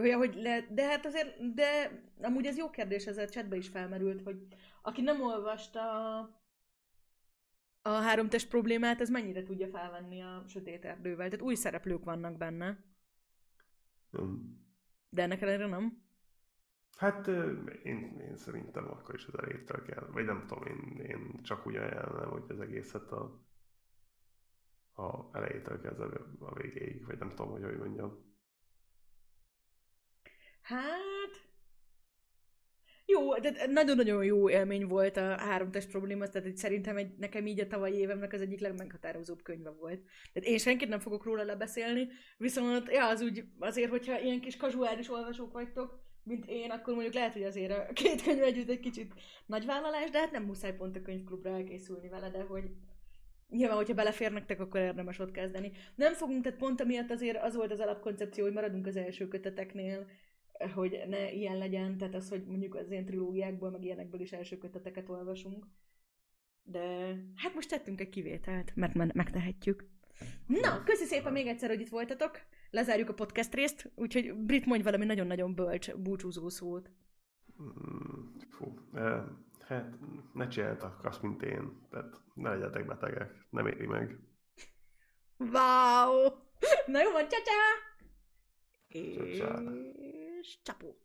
Olyan, hogy le, de hát azért, de amúgy ez jó kérdés, ez a chatbe is felmerült, hogy aki nem olvasta a háromtest problémát, ez mennyire tudja felvenni a sötét erdővel. Tehát új szereplők vannak benne. Hmm. De ennek ellenére nem? Hát én, én szerintem akkor is az elejétől kell, vagy nem tudom, én, én csak úgy ajánlom, hogy az egészet a, a elejétől kezdve a végéig, vagy nem tudom, hogy hogy mondjam. Hát, jó, de nagyon-nagyon jó élmény volt a három test probléma, tehát hogy szerintem egy, nekem így a tavalyi évemnek az egyik legmeghatározóbb könyve volt. Tehát én senkit nem fogok róla lebeszélni, viszont ja, az úgy, azért, hogyha ilyen kis kazuális olvasók vagytok, mint én, akkor mondjuk lehet, hogy azért a két könyv együtt egy kicsit nagy vállalás, de hát nem muszáj pont a könyvklubra elkészülni vele, de hogy nyilván, hogyha belefér nektek, akkor érdemes ott kezdeni. Nem fogunk, tehát pont amiatt azért az volt az alapkoncepció, hogy maradunk az első köteteknél, hogy ne ilyen legyen, tehát az, hogy mondjuk az ilyen trilógiákból, meg ilyenekből is első köteteket olvasunk. De hát most tettünk egy kivételt, mert me- megtehetjük. Na, köszi szépen még egyszer, hogy itt voltatok. Lezárjuk a podcast részt, úgyhogy Brit mondj valami nagyon-nagyon bölcs búcsúzó szót. Mm, Fú, eh, hát ne csináltak azt, mint én. Tehát ne legyetek betegek, nem éri meg. Wow! Na jó van, E. Tchau, tchau. É Chapo.